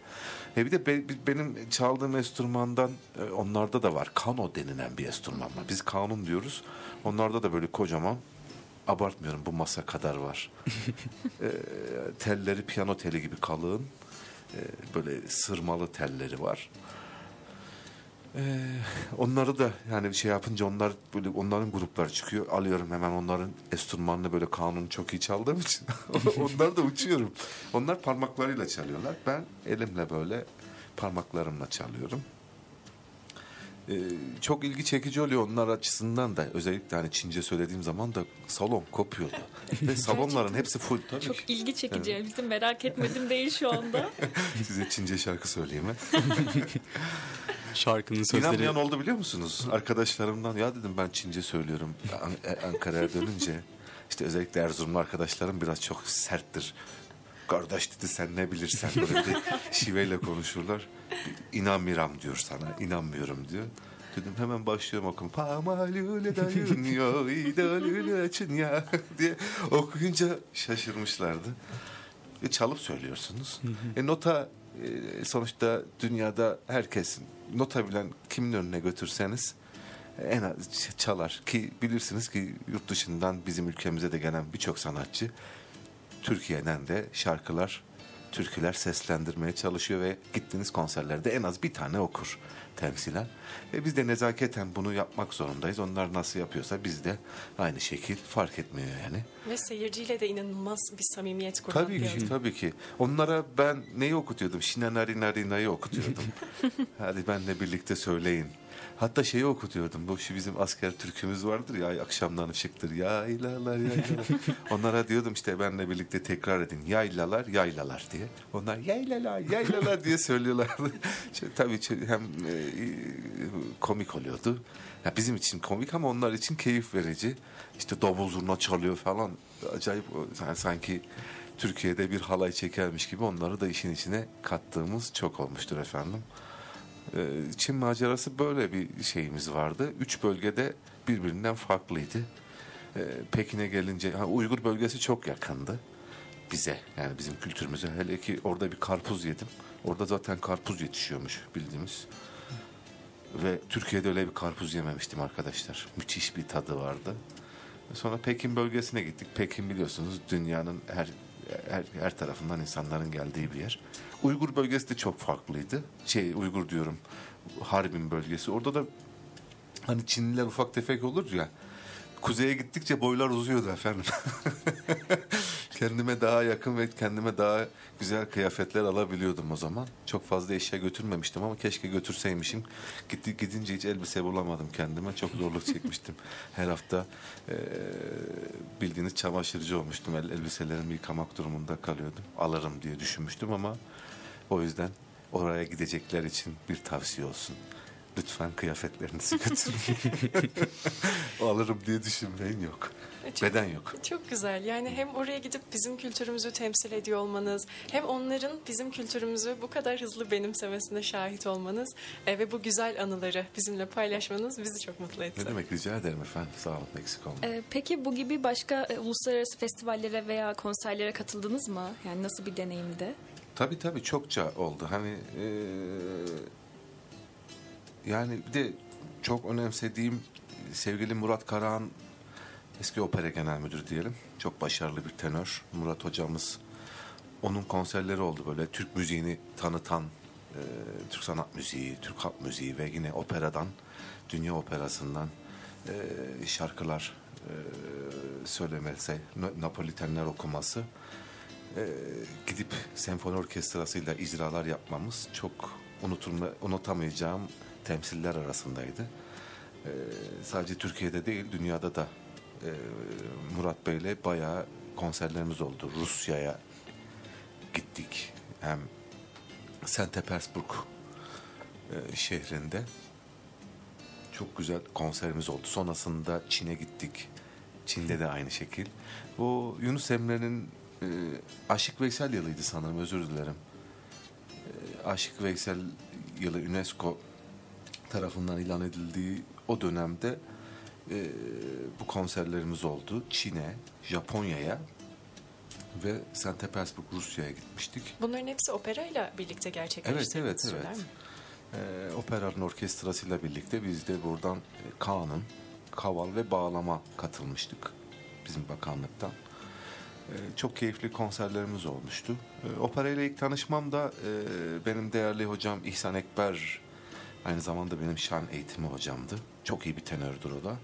E bir de be- benim çaldığım enstrümandan e, onlarda da var. Kano denilen bir enstrüman var. Biz kanun diyoruz. Onlarda da böyle kocaman abartmıyorum bu masa kadar var. E, telleri piyano teli gibi kalın. E, böyle sırmalı telleri var. Ee, onları da yani bir şey yapınca onlar böyle onların grupları çıkıyor. Alıyorum hemen onların enstrümanını böyle kanunu çok iyi çaldığım için. onlar da uçuyorum. Onlar parmaklarıyla çalıyorlar. Ben elimle böyle parmaklarımla çalıyorum. Ee, çok ilgi çekici oluyor onlar açısından da. Özellikle hani Çince söylediğim zaman da salon kopuyordu. Ve salonların hepsi full tabii ki. Çok ilgi çekici. Yani Bizim merak etmedim değil şu anda. Size Çince şarkı söyleyeyim mi? Şarkının sözleri İnanmayan oldu biliyor musunuz? Arkadaşlarımdan ya dedim ben Çince söylüyorum An- e, Ankara'ya dönünce. işte özellikle Erzurumlu arkadaşlarım biraz çok serttir. Kardeş dedi sen ne bilirsen böyle bir şiveyle konuşurlar. İnanmıyorum diyor sana inanmıyorum diyor. Dedim hemen başlıyorum okuma. Pamalule dayın yo idolüle açın ya diye okuyunca şaşırmışlardı. E, çalıp söylüyorsunuz. E, nota e, sonuçta dünyada herkes nota bilen kimin önüne götürseniz e, en az çalar ki bilirsiniz ki yurt dışından bizim ülkemize de gelen birçok sanatçı Türkiye'den de şarkılar, türküler seslendirmeye çalışıyor ve gittiğiniz konserlerde en az bir tane okur temsilen. Ve biz de nezaketen bunu yapmak zorundayız. Onlar nasıl yapıyorsa biz de aynı şekil fark etmiyor yani. Ve seyirciyle de inanılmaz bir samimiyet kuran Tabii ki, adam. tabii ki. Onlara ben neyi okutuyordum? Şinanari narina'yı okutuyordum. Hadi benle birlikte söyleyin. Hatta şeyi okutuyordum. Bu şu bizim asker türkümüz vardır ya akşamdan ışıktır. Yaylalar yaylalar. Onlara diyordum işte benle birlikte tekrar edin. Yaylalar yaylalar diye. Onlar yaylalar yaylalar diye söylüyorlardı. Şey, tabii hem e, komik oluyordu. Ya bizim için komik ama onlar için keyif verici. İşte davul zurna çalıyor falan. Acayip yani sanki Türkiye'de bir halay çekermiş gibi onları da işin içine kattığımız çok olmuştur efendim. Ee, Çin macerası böyle bir şeyimiz vardı. Üç bölgede birbirinden farklıydı. Ee, Pekin'e gelince ha, Uygur bölgesi çok yakındı bize yani bizim kültürümüze. Hele ki orada bir karpuz yedim. Orada zaten karpuz yetişiyormuş bildiğimiz. Ve Türkiye'de öyle bir karpuz yememiştim arkadaşlar. Müthiş bir tadı vardı. Sonra Pekin bölgesine gittik. Pekin biliyorsunuz dünyanın her her, her tarafından insanların geldiği bir yer. Uygur bölgesi de çok farklıydı. Şey Uygur diyorum. Harbin bölgesi. Orada da hani Çinliler ufak tefek olur ya. Kuzeye gittikçe boylar uzuyordu efendim. kendime daha yakın ve kendime daha güzel kıyafetler alabiliyordum o zaman. Çok fazla eşya götürmemiştim ama keşke götürseymişim. Gitti, gidince hiç elbise bulamadım kendime. Çok zorluk çekmiştim. Her hafta eee, bildiğiniz çamaşırcı olmuştum. El, elbiselerimi yıkamak durumunda kalıyordum. Alırım diye düşünmüştüm ama o yüzden oraya gidecekler için bir tavsiye olsun. Lütfen kıyafetlerinizi götürün. Alırım diye düşünmeyin yok. Çok- Beden yok. Çok güzel. Yani hem oraya gidip bizim kültürümüzü temsil ediyor olmanız, hem onların bizim kültürümüzü bu kadar hızlı benimsemesine şahit olmanız e, ve bu güzel anıları bizimle paylaşmanız bizi çok mutlu etti. Ne demek rica ederim efendim. Sağ olun eksik olmayın. Ee, peki bu gibi başka e, uluslararası festivallere veya konserlere katıldınız mı? Yani nasıl bir deneyimdi? Tabii tabii çokça oldu. Hani eee, yani bir de çok önemsediğim sevgili Murat Karahan eski opera genel müdürü diyelim. Çok başarılı bir tenör. Murat hocamız onun konserleri oldu böyle Türk müziğini tanıtan eee, Türk sanat müziği, Türk halk müziği ve yine operadan, dünya operasından eee, şarkılar eee söylemesi, Na- Napolitenler okuması e, gidip senfoni orkestrasıyla icralar yapmamız çok unutulma, unutamayacağım temsiller arasındaydı. E, sadece Türkiye'de değil, dünyada da e, Murat Bey'le bayağı konserlerimiz oldu. Rusya'ya gittik. Hem St. Petersburg e, şehrinde çok güzel konserimiz oldu. Sonrasında Çin'e gittik. Çin'de de aynı şekil. Bu Yunus Emre'nin e, Aşık Veysel yılıydı sanırım özür dilerim. E, Aşık Veysel yılı UNESCO tarafından ilan edildiği o dönemde e, bu konserlerimiz oldu. Çin'e, Japonya'ya ve St. Petersburg Rusya'ya gitmiştik. Bunların hepsi operayla birlikte gerçekleştiğiniz Evet, evet, evet. mi? Ee, operanın orkestrasıyla birlikte biz de buradan e, kanun, kaval ve bağlama katılmıştık bizim bakanlıktan. Ee, çok keyifli konserlerimiz olmuştu. Ee, opera ile ilk tanışmam da e, benim değerli hocam İhsan Ekber aynı zamanda benim şan eğitimi hocamdı. Çok iyi bir tenördür o da.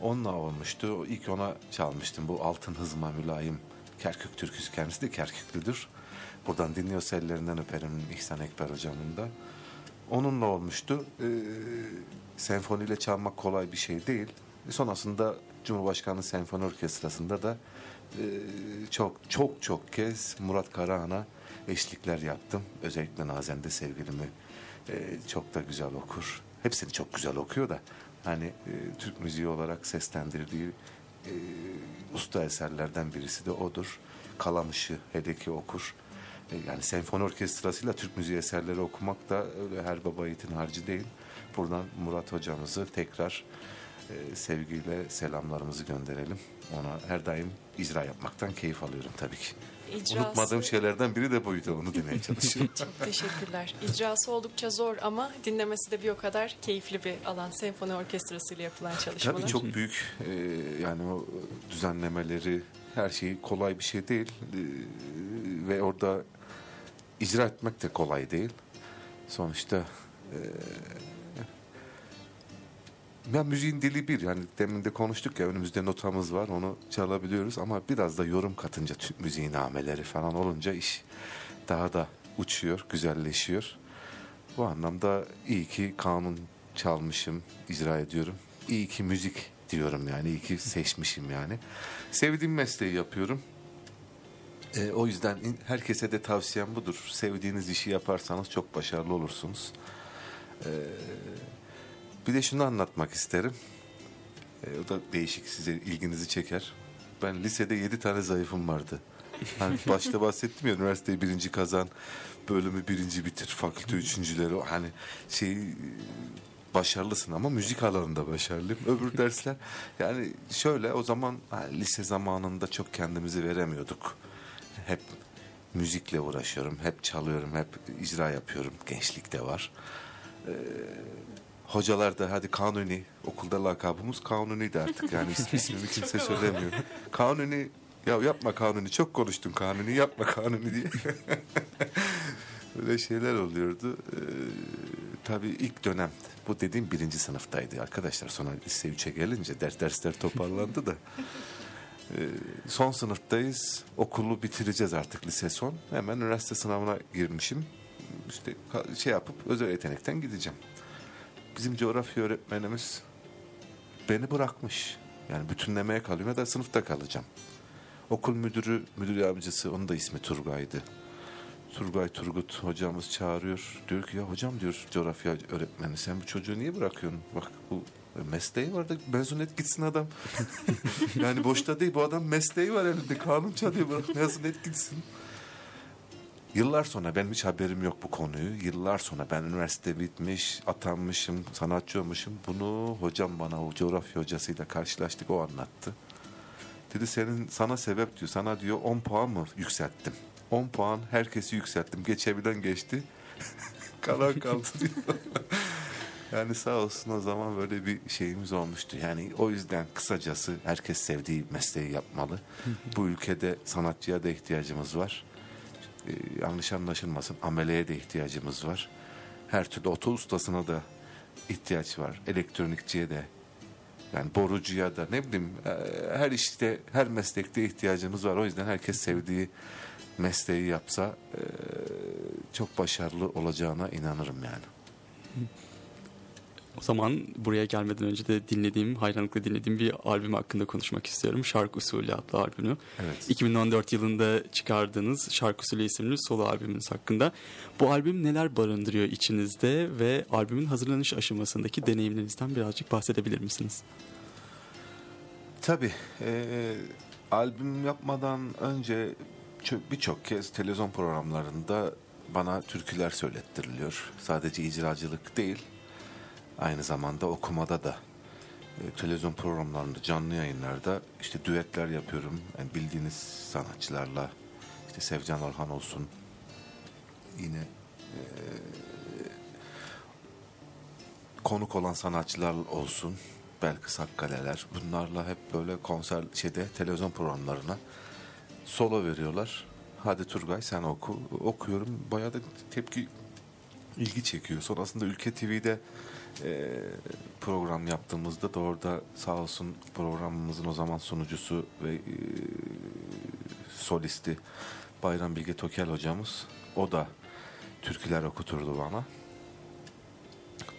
Onunla olmuştu. İlk ona çalmıştım. Bu Altın Hızma Mülayim Kerkük türküsü kendisi de Kerküklüdür. Buradan dinliyorsa ellerinden öperim İhsan Ekber hocamın da. Onunla olmuştu. Ee, senfoniyle çalmak kolay bir şey değil. Sonrasında Cumhurbaşkanlığı Senfoni Orkestrası'nda da e, çok çok çok kez Murat Karahan'a eşlikler yaptım. Özellikle Nazen'de sevgilimi e, çok da güzel okur. Hepsini çok güzel okuyor da hani e, Türk müziği olarak seslendirdiği e, usta eserlerden birisi de odur. Kalamış'ı hele okur. E, Yani senfoni orkestrasıyla Türk müziği eserleri okumak da her baba yiğitin harcı değil. Buradan Murat hocamızı tekrar sevgiyle selamlarımızı gönderelim. Ona her daim icra yapmaktan keyif alıyorum tabii ki. İcrası- Unutmadığım şeylerden biri de buydu. Onu demeye çalışıyorum. Çok teşekkürler. İcrası oldukça zor ama dinlemesi de bir o kadar keyifli bir alan. Senfoni orkestrası ile yapılan çalışmalar. Tabii çok büyük e, yani o düzenlemeleri her şey kolay bir şey değil E, ve orada icra etmek de kolay değil. Sonuçta e, ya müziğin dili bir yani demin de konuştuk ya önümüzde notamız var onu çalabiliyoruz ama biraz da yorum katınca Türk müziği nameleri falan olunca iş daha da uçuyor, güzelleşiyor. Bu anlamda iyi ki kanun çalmışım, icra ediyorum. İyi ki müzik diyorum yani, iyi ki seçmişim yani. Sevdiğim mesleği yapıyorum. E, o yüzden herkese de tavsiyem budur. Sevdiğiniz işi yaparsanız çok başarılı olursunuz. E, bir de şunu anlatmak isterim. E, o da değişik size ilginizi çeker. Ben lisede yedi tane zayıfım vardı. Hani başta bahsettim ya üniversiteyi birinci kazan, bölümü birinci bitir, fakülte üçüncüleri. o Hani şey e, başarılısın ama müzik alanında başarılıyım. Öbür dersler yani şöyle o zaman hani lise zamanında çok kendimizi veremiyorduk. Hep müzikle uğraşıyorum, hep çalıyorum, hep icra yapıyorum. Gençlikte var. Hocalar da hadi Kanuni okulda lakabımız Kanuni'di artık yani is- ismini kimse söylemiyor. Kanuni ya yapma Kanuni çok konuştun Kanuni yapma Kanuni diye. Öyle şeyler oluyordu. Ee, tabii ilk dönem bu dediğim birinci sınıftaydı arkadaşlar. Sonra lise 3'e gelince ders dersler toparlandı da. Ee, son sınıftayız. Okulu bitireceğiz artık lise son. Hemen üniversite sınavına girmişim. İşte şey yapıp özel yetenekten gideceğim bizim coğrafya öğretmenimiz beni bırakmış. Yani bütünlemeye kalıyorum ya da sınıfta kalacağım. Okul müdürü, müdür yardımcısı onun da ismi Turgay'dı. Turgay Turgut hocamız çağırıyor. Diyor ki ya hocam diyor coğrafya öğretmeni sen bu çocuğu niye bırakıyorsun? Bak bu mesleği var da mezun et gitsin adam. yani boşta değil bu adam mesleği var elinde kanun çalıyor bırak mezun et gitsin. Yıllar sonra benim hiç haberim yok bu konuyu. Yıllar sonra ben üniversite bitmiş, atanmışım, sanatçı olmuşum. Bunu hocam bana o coğrafya hocasıyla karşılaştık o anlattı. Dedi senin sana sebep diyor. Sana diyor 10 puan mı yükselttim? 10 puan herkesi yükselttim. Geçebilen geçti. Kalan kaldı diyor. yani sağ olsun o zaman böyle bir şeyimiz olmuştu. Yani o yüzden kısacası herkes sevdiği mesleği yapmalı. Bu ülkede sanatçıya da ihtiyacımız var yanlış anlaşılmasın ameleye de ihtiyacımız var. Her türlü oto ustasına da ihtiyaç var. Elektronikçiye de yani borucuya da ne bileyim e, her işte her meslekte ihtiyacımız var. O yüzden herkes sevdiği mesleği yapsa e, çok başarılı olacağına inanırım yani. O zaman buraya gelmeden önce de dinlediğim, hayranlıkla dinlediğim bir albüm hakkında konuşmak istiyorum. Şark Usulü adlı albümü. Evet. 2014 yılında çıkardığınız Şark Usulü isimli solo albümünüz hakkında. Bu albüm neler barındırıyor içinizde ve albümün hazırlanış aşamasındaki deneyimlerinizden birazcık bahsedebilir misiniz? Tabii. e, albüm yapmadan önce ço- birçok kez televizyon programlarında bana türküler söylettiriliyor. Sadece icracılık değil, aynı zamanda okumada da. E, televizyon programlarında, canlı yayınlarda işte düetler yapıyorum. Yani bildiğiniz sanatçılarla, işte Sevcan Orhan olsun, yine e, konuk olan sanatçılar olsun. Belkıs Hakkaleler. Bunlarla hep böyle konser şeyde televizyon programlarına solo veriyorlar. Hadi Turgay sen oku. Okuyorum. Bayağı da tepki ilgi çekiyor. Sonrasında Ülke TV'de e, program yaptığımızda da orada sağ olsun programımızın o zaman sunucusu ve e, solisti Bayram Bilge Tokel hocamız o da türküler okuturdu bana.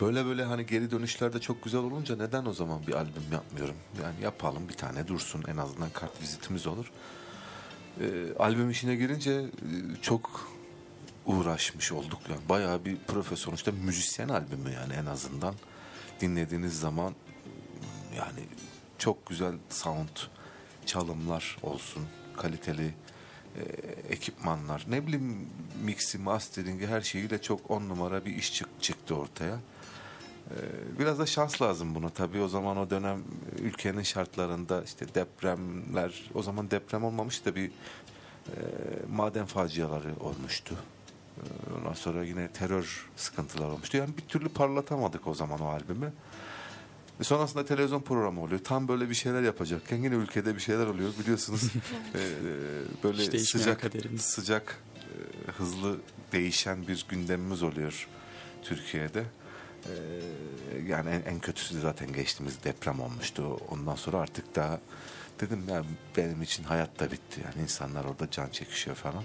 Böyle böyle hani geri dönüşler de çok güzel olunca neden o zaman bir albüm yapmıyorum? Yani yapalım bir tane dursun en azından kart vizitimiz olur. Ee, albüm işine girince e, çok uğraşmış olduk yani. Bayağı bir profesyonel işte müzisyen albümü yani en azından. Dinlediğiniz zaman yani çok güzel sound çalımlar olsun, kaliteli e, ekipmanlar, ne bileyim mixi, masteringi her şeyiyle çok on numara bir iş çık- çıktı ortaya. Ee, Biraz da şans lazım buna tabii. O zaman o dönem ülkenin şartlarında işte depremler, o zaman deprem olmamış da bir e, maden faciaları olmuştu. Ee, Ondan sonra yine terör sıkıntılar olmuştu. Yani bir türlü parlatamadık o zaman o albümü. E, Sonrasında televizyon programı oluyor. Tam böyle bir şeyler yapacakken yine ülkede bir şeyler oluyor biliyorsunuz. Ee, böyle Hiç değişmeyen sıcak kaderimiz. sıcak e, hızlı değişen bir gündemimiz oluyor Türkiye'de. Ee, yani en, en kötüsü de zaten geçtiğimiz deprem olmuştu. Ondan sonra artık daha dedim ya benim için hayat da bitti. Yani insanlar orada can çekişiyor falan.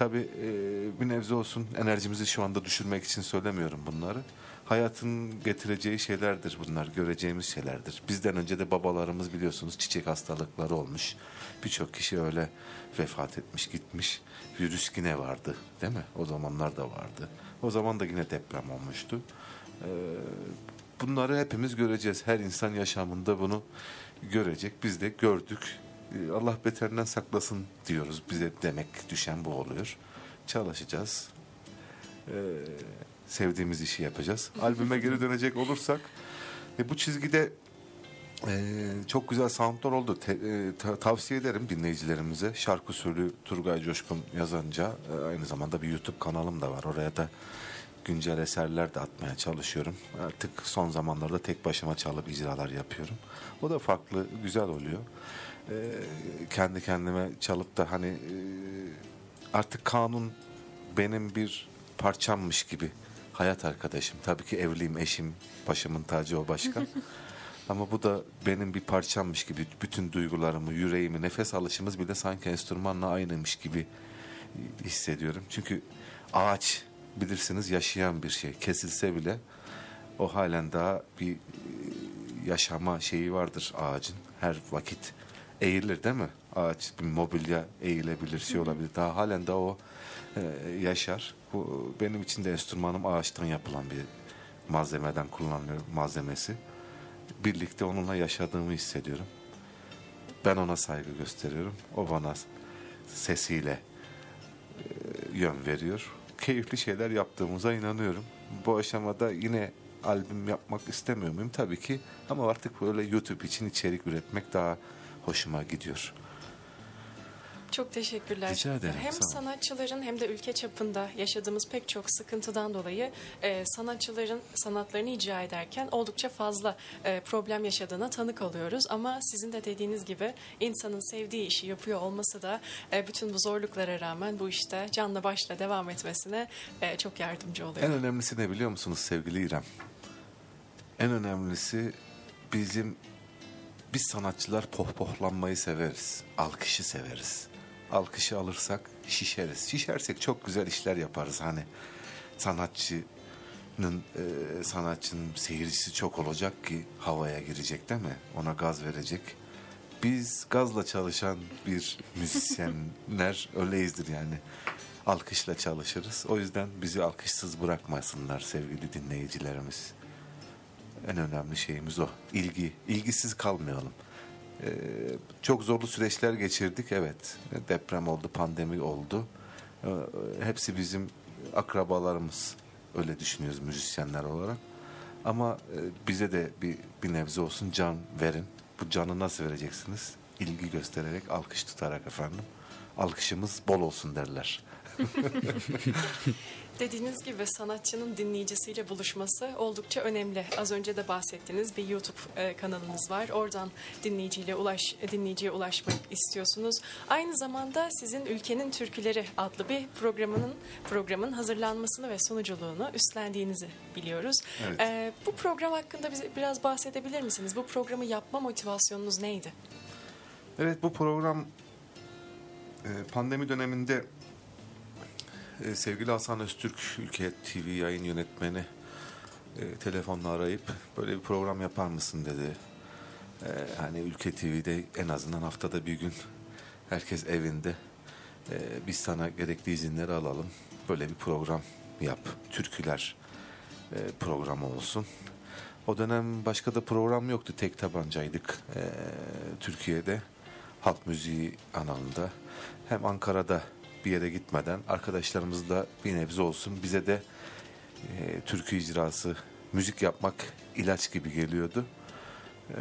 Tabii e, bir nebze olsun enerjimizi şu anda düşürmek için söylemiyorum bunları. Hayatın getireceği şeylerdir bunlar, göreceğimiz şeylerdir. Bizden önce de babalarımız biliyorsunuz çiçek hastalıkları olmuş. Birçok kişi öyle vefat etmiş, gitmiş. Virüs yine vardı değil mi? O zamanlar da vardı. O zaman da yine deprem olmuştu. Ee, bunları hepimiz göreceğiz. Her insan yaşamında bunu görecek. Biz de gördük. Ee, Allah beterinden saklasın diyoruz. Bize demek düşen bu oluyor. Çalışacağız. Ee, sevdiğimiz işi yapacağız. Albüme geri dönecek olursak e, bu çizgide e, çok güzel soundlar oldu. Te- e, ta- tavsiye ederim dinleyicilerimize. Şarkı Sölü Turgay Coşkun yazanca e, aynı zamanda bir YouTube kanalım da var. Oraya da güncel eserler de atmaya çalışıyorum. Artık son zamanlarda tek başıma çalıp icralar yapıyorum. O da farklı, güzel oluyor. E, kendi kendime çalıp da hani e, artık kanun benim bir parçammış gibi hayat arkadaşım. Tabii ki evliyim, eşim, başımın tacı o başka. Ama bu da benim bir parçammış gibi bütün duygularımı, yüreğimi, nefes alışımız bile sanki enstrümanla aynıymış gibi hissediyorum. Çünkü ağaç bilirsiniz yaşayan bir şey. Kesilse bile o halen daha bir e, yaşama şeyi vardır ağacın. Her vakit eğilir değil mi? Ağaç bir mobilya eğilebilir, şey olabilir. Daha halen daha o e, yaşar. Bu benim için de enstrümanım ağaçtan yapılan bir malzemeden kullanılıyor malzemesi. Birlikte onunla yaşadığımı hissediyorum. Ben ona saygı gösteriyorum. O bana sesiyle e, yön veriyor. Keyifli şeyler yaptığımıza inanıyorum. Bu aşamada yine albüm yapmak istemiyor muyum? Tabii ki. Ama artık böyle YouTube için içerik üretmek daha hoşuma gidiyor. Çok teşekkürler. Rica ederim, Hem sağ sanatçıların hem de ülke çapında yaşadığımız pek çok sıkıntıdan dolayı e, sanatçıların sanatlarını icra ederken oldukça fazla e, problem yaşadığına tanık oluyoruz. Ama sizin de dediğiniz gibi insanın sevdiği işi yapıyor olması da e, bütün bu zorluklara rağmen bu işte canla başla devam etmesine e, çok yardımcı oluyor. En önemlisi ne biliyor musunuz sevgili İrem? En önemlisi bizim biz sanatçılar pohpohlanmayı severiz. Alkışı severiz. Alkışı alırsak şişeriz. Şişersek çok güzel işler yaparız. Hani sanatçı e, sanatçının seyircisi çok olacak ki havaya girecek değil mi? Ona gaz verecek. Biz gazla çalışan bir müzisyenler öyleyizdir yani. Alkışla çalışırız. O yüzden bizi alkışsız bırakmasınlar sevgili dinleyicilerimiz. En önemli şeyimiz o. İlgi. İlgisiz kalmayalım. Ee, çok zorlu süreçler geçirdik evet. Deprem oldu, pandemi oldu. Ee, hepsi bizim akrabalarımız. Öyle düşünüyoruz müzisyenler olarak. Ama e, bize de bir, bir nebze olsun can verin. Bu canı nasıl vereceksiniz? İlgi göstererek, alkış tutarak efendim. Alkışımız bol olsun derler. Dediğiniz gibi sanatçının dinleyicisiyle buluşması oldukça önemli. Az önce de bahsettiğiniz bir YouTube e, kanalınız var. Oradan dinleyiciyle ulaş dinleyiciye ulaşmak istiyorsunuz. Aynı zamanda sizin Ülkenin Türküleri adlı bir programının programın hazırlanmasını ve sunuculuğunu üstlendiğinizi biliyoruz. Evet. E, bu program hakkında bize biraz bahsedebilir misiniz? Bu programı yapma motivasyonunuz neydi? Evet bu program e, pandemi döneminde e, sevgili Hasan Öztürk Ülke TV yayın yönetmeni e, telefonla arayıp böyle bir program yapar mısın dedi. E, hani Ülke TV'de en azından haftada bir gün herkes evinde e, biz sana gerekli izinleri alalım. Böyle bir program yap. Türküler e, programı olsun. O dönem başka da program yoktu. Tek tabancaydık e, Türkiye'de. Halk müziği alanında. Hem Ankara'da bir yere gitmeden arkadaşlarımızla bir nebze olsun bize de e, türkü icrası, müzik yapmak ilaç gibi geliyordu. E,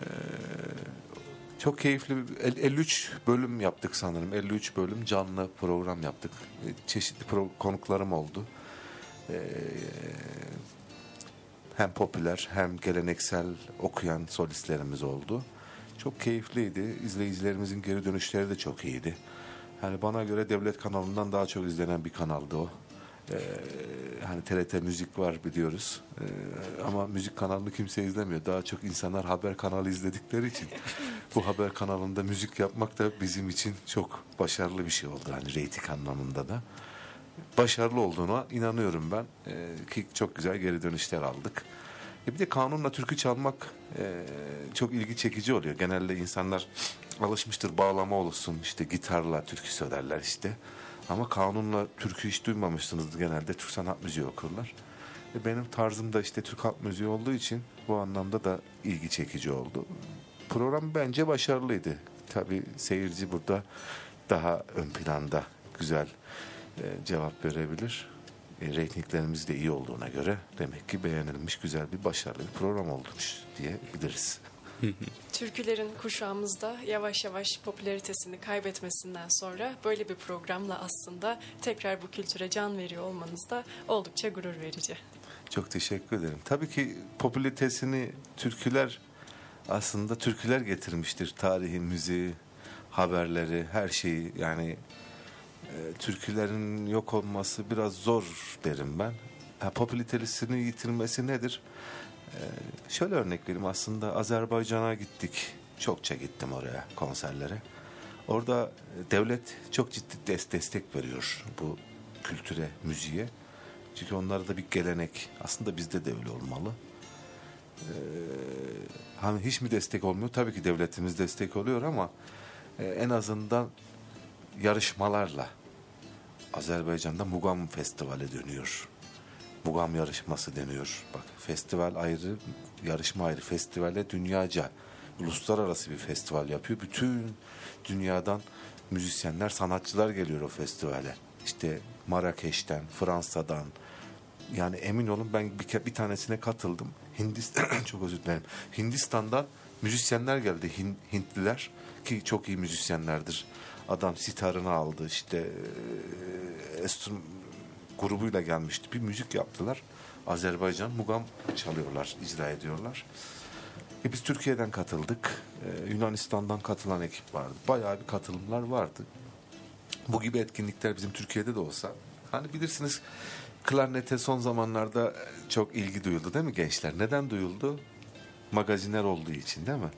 çok keyifli. bir- el- 53 bölüm yaptık sanırım. 53 bölüm canlı program yaptık. E, Çeşitli pro- konuklarım oldu. E, hem popüler hem geleneksel okuyan solistlerimiz oldu. Çok keyifliydi. İzleyicilerimizin geri dönüşleri de çok iyiydi. Yani bana göre devlet kanalından daha çok izlenen bir kanaldı o. Ee, hani TRT müzik var biliyoruz. Ee, ama müzik kanalını kimse izlemiyor. Daha çok insanlar haber kanalı izledikleri için bu haber kanalında müzik yapmak da bizim için çok başarılı bir şey oldu. Hani reyting anlamında da. Başarılı olduğuna inanıyorum ben. Ee, ki çok güzel geri dönüşler aldık. E bir de kanunla türkü çalmak e, çok ilgi çekici oluyor. Genelde insanlar alışmıştır bağlama olsun işte gitarla türkü söylerler işte. Ama kanunla türkü hiç duymamışsınız genelde Türk sanat müziği okurlar. E benim tarzım da işte Türk halk müziği olduğu için bu anlamda da ilgi çekici oldu. Program bence başarılıydı. Tabii seyirci burada daha ön planda güzel e, cevap verebilir. E, reytinglerimiz de iyi olduğuna göre demek ki beğenilmiş güzel bir başarılı bir program olmuş diyebiliriz. Türkülerin kuşağımızda yavaş yavaş popülaritesini kaybetmesinden sonra böyle bir programla aslında tekrar bu kültüre can veriyor olmanız da oldukça gurur verici. Çok teşekkür ederim. Tabii ki popülaritesini türküler aslında türküler getirmiştir. Tarihi, müziği, haberleri, her şeyi yani türkülerin yok olması biraz zor derim ben. Ha, popülaritesini yitirmesi nedir? E, şöyle örnek vereyim aslında Azerbaycan'a gittik. Çokça gittim oraya konserlere. Orada e, devlet çok ciddi des- destek veriyor bu kültüre, müziğe. Çünkü onlarda da bir gelenek. Aslında bizde de öyle olmalı. Ee, hani hiç mi destek olmuyor? Tabii ki devletimiz destek oluyor ama e, en azından yarışmalarla Azerbaycan'da Mugam Festivali dönüyor. Mugam yarışması deniyor. Bak festival ayrı, yarışma ayrı. Festivale dünyaca uluslararası bir festival yapıyor. Bütün dünyadan müzisyenler, sanatçılar geliyor o festivale. İşte Marrakeş'ten, Fransa'dan. Yani emin olun ben bir, bir tanesine katıldım. Hindistan çok özür dilerim. Hindistan'dan müzisyenler geldi. Hin- Hintliler ki çok iyi müzisyenlerdir. Adam sitarını aldı işte enstrüm grubuyla gelmişti. Bir müzik yaptılar. Azerbaycan mugam çalıyorlar, icra ediyorlar. E biz Türkiye'den katıldık. Ee, Yunanistan'dan katılan ekip vardı. Bayağı bir katılımlar vardı. Bu gibi etkinlikler bizim Türkiye'de de olsa. Hani bilirsiniz klarnete son zamanlarda çok ilgi duyuldu değil mi gençler? Neden duyuldu? Magaziner olduğu için değil mi?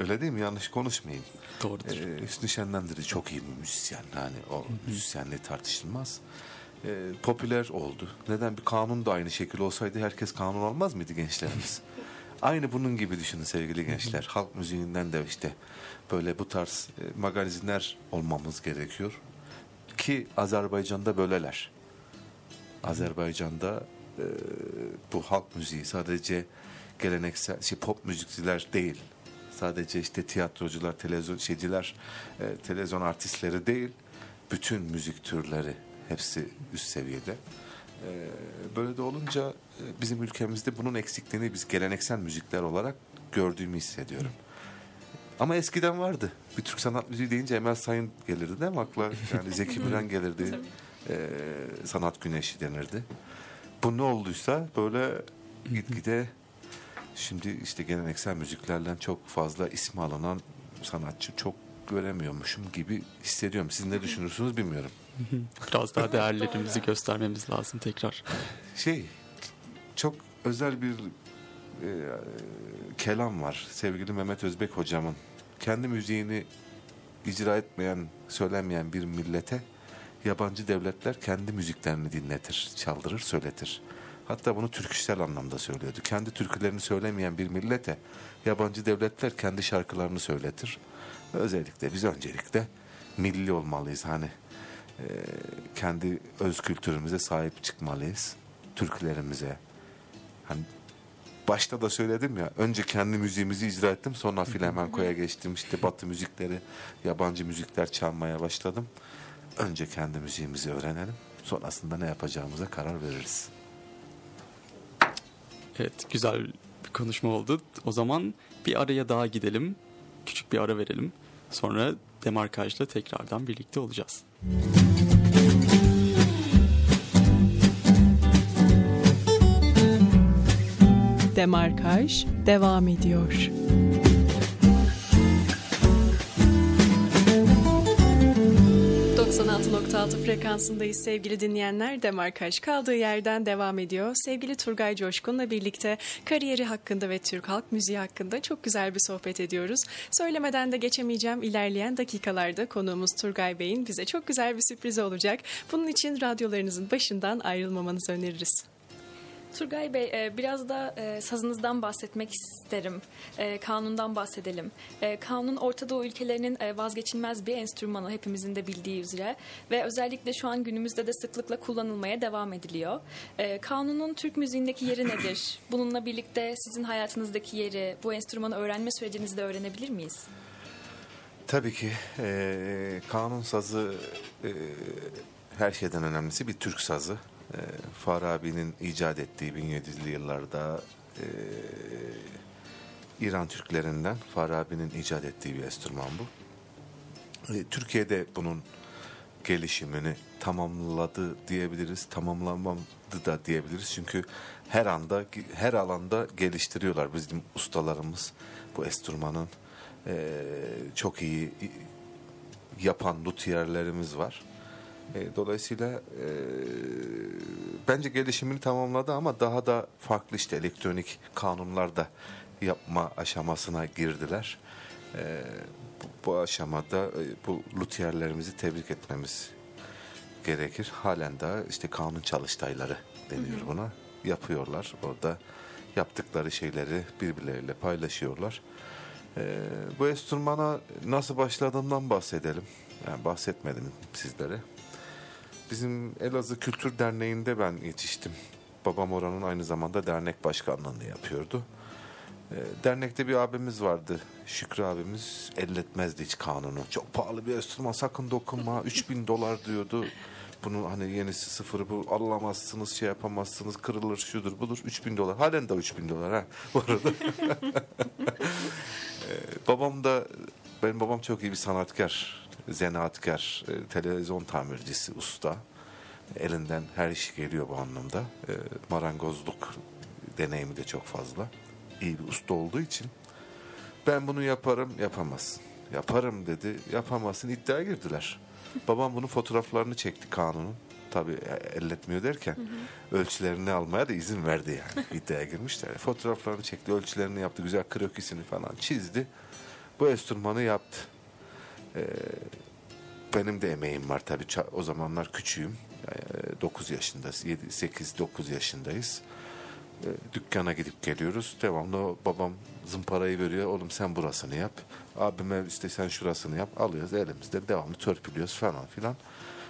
Ee, Öyle değil mi? Yanlış konuşmayayım. Doğrudur. Ee, Hüsnü Şenlendir'i çok iyi bir müzisyen. Yani o müzisyenliği tartışılmaz. e, popüler oldu. Neden bir kanun da aynı şekil olsaydı herkes kanun almaz mıydı gençlerimiz? aynı bunun gibi düşünün sevgili gençler. Halk müziğinden de işte böyle bu tarz e, magazinler olmamız gerekiyor. Ki Azerbaycan'da böyleler. Azerbaycan'da e, bu halk müziği sadece geleneksel şey, pop müzikçiler değil. Sadece işte tiyatrocular, televizyon şeyciler, e, televizyon artistleri değil. Bütün müzik türleri hepsi üst seviyede. E, böyle de olunca e, bizim ülkemizde bunun eksikliğini biz geleneksel müzikler olarak gördüğümü hissediyorum. Ama eskiden vardı. Bir Türk sanat müziği deyince Emel Sayın gelirdi değil mi akla? Yani Zeki Müren gelirdi. Ee, sanat güneşi denirdi. Bu ne olduysa böyle gitgide şimdi işte geleneksel müziklerle çok fazla ismi alınan sanatçı çok göremiyormuşum gibi hissediyorum. Siz ne düşünürsünüz bilmiyorum. Biraz daha değerlerimizi göstermemiz lazım tekrar. Şey çok özel bir e, kelam var. Sevgili Mehmet Özbek hocamın. Kendi müziğini icra etmeyen, söylemeyen bir millete yabancı devletler kendi müziklerini dinletir, çaldırır, söyletir. Hatta bunu türküsel anlamda söylüyordu. Kendi türkülerini söylemeyen bir millete yabancı devletler kendi şarkılarını söyletir. Özellikle biz öncelikle milli olmalıyız. Hani e, kendi öz kültürümüze sahip çıkmalıyız. Türkülerimize. Hani başta da söyledim ya önce kendi müziğimizi icra ettim sonra flamenkoya geçtim işte batı müzikleri yabancı müzikler çalmaya başladım önce kendi müziğimizi öğrenelim sonrasında ne yapacağımıza karar veririz Evet güzel bir konuşma oldu. O zaman bir araya daha gidelim. Küçük bir ara verelim. Sonra demarkajla tekrardan birlikte olacağız. Demarkaj devam ediyor. ...96.6 frekansındayız sevgili dinleyenler. Demarkaj kaldığı yerden devam ediyor. Sevgili Turgay Coşkun'la birlikte kariyeri hakkında ve Türk halk müziği hakkında çok güzel bir sohbet ediyoruz. Söylemeden de geçemeyeceğim ilerleyen dakikalarda konuğumuz Turgay Bey'in bize çok güzel bir sürprizi olacak. Bunun için radyolarınızın başından ayrılmamanızı öneririz. Turgay Bey e, biraz da e, sazınızdan bahsetmek isterim. E, kanundan bahsedelim. Kanun Orta Doğu ülkelerinin vazgeçilmez bir enstrümanı hepimizin de bildiği üzere ve özellikle şu an günümüzde de sıklıkla kullanılmaya devam ediliyor. Kanunun Türk müziğindeki yeri nedir? Bununla birlikte sizin hayatınızdaki yeri, bu enstrümanı öğrenme sürecinizde öğrenebilir miyiz? Tabii ki kanun sazı e, her şeyden önemlisi bir Türk sazı. E, Farabi'nin icat ettiği 1700'lü yıllarda e, İran Türklerinden Farabi'nin icat ettiği bir enstrüman bu. E, Türkiye'de bunun gelişimini tamamladı diyebiliriz, tamamlanmadı da diyebiliriz. Çünkü her anda, her alanda geliştiriyorlar bizim ustalarımız bu enstrümanın. E, çok iyi yapan luthierlerimiz var. E, dolayısıyla e, bence gelişimini tamamladı ama daha da farklı işte elektronik kanunlar da yapma aşamasına girdiler. E, bu, bu aşamada e, bu luthierlerimizi tebrik etmemiz gerekir. Halen daha işte kanun çalıştayları deniyor buna. Yapıyorlar orada yaptıkları şeyleri birbirleriyle paylaşıyorlar. E, bu enstrümana nasıl başladığımdan bahsedelim. Yani bahsetmedim sizlere. Bizim Elazığ Kültür Derneği'nde ben yetiştim. Babam oranın aynı zamanda dernek başkanlığını yapıyordu. E, dernekte bir abimiz vardı. Şükrü abimiz elletmezdi hiç kanunu. Çok pahalı bir enstrüman sakın dokunma. 3000 dolar diyordu. Bunun hani yenisi sıfırı bu alamazsınız şey yapamazsınız kırılır şudur budur 3000 dolar. Halen de 3000 dolar ha bu arada. ee, babam da benim babam çok iyi bir sanatkar zanaatkar, e, televizyon tamircisi, usta. Elinden her iş geliyor bu anlamda. E, marangozluk deneyimi de çok fazla. İyi bir usta olduğu için ben bunu yaparım, yapamazsın. Yaparım dedi, yapamazsın. iddiaya girdiler. Babam bunun fotoğraflarını çekti kanunun. Tabii e, elletmiyor derken hı hı. ölçülerini almaya da izin verdi yani. iddiaya girmişler. Fotoğraflarını çekti, ölçülerini yaptı, güzel krokisini falan çizdi. Bu enstrümanı yaptı. Ee, benim de emeğim var tabii. O zamanlar küçüğüm. 9 yaşındayız. 7, 8, 9 yaşındayız. E, dükkana gidip geliyoruz. Devamlı babam zımparayı veriyor. Oğlum sen burasını yap. Abime işte sen şurasını yap. Alıyoruz elimizde devamlı törpülüyoruz falan filan.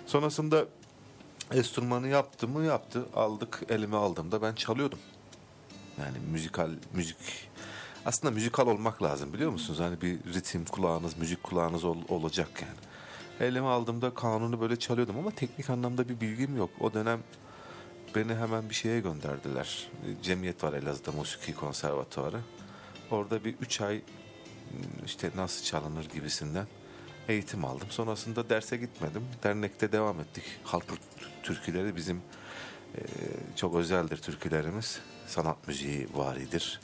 Sonrasında enstrümanı yaptı mı yaptı. Aldık elime aldığımda ben çalıyordum. Yani müzikal müzik aslında müzikal olmak lazım biliyor musunuz? Hani bir ritim kulağınız, müzik kulağınız ol- olacak yani. Elime aldığımda kanunu böyle çalıyordum ama teknik anlamda bir bilgim yok. O dönem beni hemen bir şeye gönderdiler. Cemiyet var Elazığ'da Musiki Konservatuarı. Orada bir üç ay işte nasıl çalınır gibisinden eğitim aldım. Sonrasında derse gitmedim. Dernekte devam ettik. Halk türküleri bizim e, çok özeldir türkülerimiz. Sanat müziği varidir.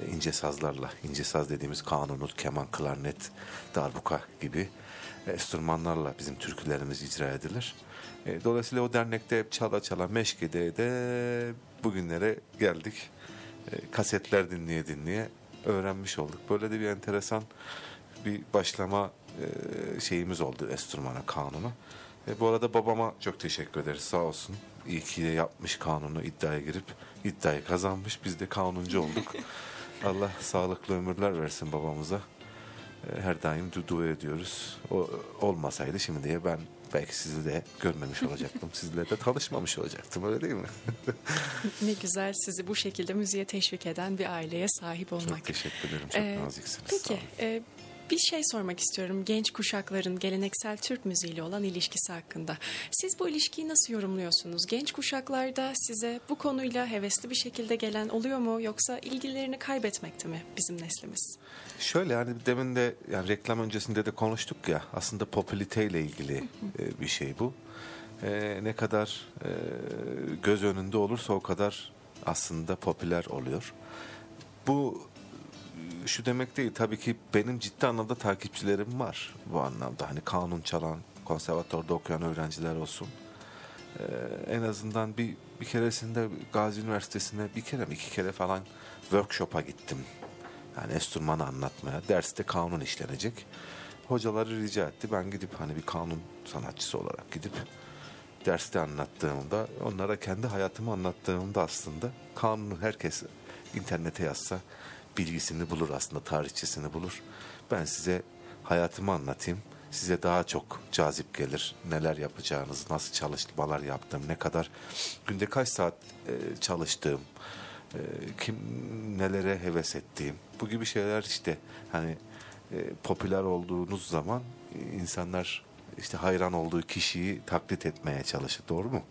E, ince sazlarla, ince saz dediğimiz kanunut, keman, klarnet, darbuka gibi enstrümanlarla bizim türkülerimiz icra edilir. E, dolayısıyla o dernekte çala çala meşgede de bugünlere geldik. E, kasetler dinleye dinleye öğrenmiş olduk. Böyle de bir enteresan bir başlama e, şeyimiz oldu enstrümana, kanuna. E, bu arada babama çok teşekkür ederiz sağ olsun. İyi ki de yapmış kanunu iddiaya girip iddiayı kazanmış. Biz de kanuncu olduk. Allah sağlıklı ömürler versin babamıza. E, her daim du- dua ediyoruz. O olmasaydı şimdi diye ben belki sizi de görmemiş olacaktım. Sizle de tanışmamış olacaktım öyle değil mi? Ne güzel sizi bu şekilde müziğe teşvik eden bir aileye sahip olmak. Çok teşekkür ederim. Çok Ee, naziksiniz. Peki, e, bir şey sormak istiyorum genç kuşakların geleneksel Türk müziğiyle olan ilişkisi hakkında. Siz bu ilişkiyi nasıl yorumluyorsunuz? Genç kuşaklarda size bu konuyla hevesli bir şekilde gelen oluyor mu yoksa ilgilerini kaybetmekte mi bizim neslimiz? Şöyle yani demin de yani reklam öncesinde de konuştuk ya aslında popüliteyle ilgili e, bir şey bu. E, ne kadar e, göz önünde olursa o kadar aslında popüler oluyor. Bu şu demek değil tabii ki benim ciddi anlamda takipçilerim var bu anlamda. Hani kanun çalan, konservatuarda okuyan öğrenciler olsun. E, en azından bir bir keresinde Gazi Üniversitesi'ne bir kere mi iki kere falan workshop'a gittim. Yani enstrümanı anlatmaya. Derste kanun işlenecek. Hocaları rica etti. Ben gidip hani bir kanun sanatçısı olarak gidip derste anlattığımda onlara kendi hayatımı anlattığımda aslında kanunu herkes internete yazsa bilgisini bulur aslında tarihçesini bulur. Ben size hayatımı anlatayım. Size daha çok cazip gelir. Neler yapacağınız, nasıl çalışmalar yaptım, ne kadar günde kaç saat e, çalıştığım, e, kim nelere heves ettiğim bu gibi şeyler işte hani e, popüler olduğunuz zaman insanlar işte hayran olduğu kişiyi taklit etmeye çalışır doğru mu?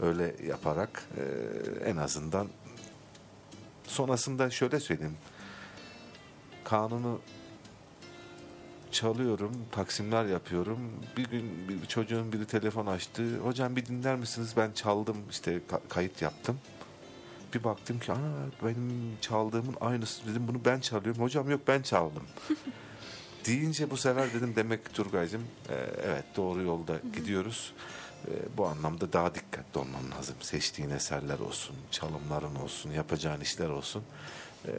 Öyle yaparak e, en azından sonrasında şöyle söyleyeyim kanunu çalıyorum, taksimler yapıyorum. Bir gün bir çocuğun biri telefon açtı. Hocam bir dinler misiniz? Ben çaldım işte ka- kayıt yaptım. Bir baktım ki ana benim çaldığımın aynısı dedim bunu ben çalıyorum. Hocam yok ben çaldım. Deyince bu sefer dedim demek ki Turgay'cığım e, evet doğru yolda gidiyoruz. E, bu anlamda daha dikkatli olman lazım. Seçtiğin eserler olsun, çalımların olsun, yapacağın işler olsun. E,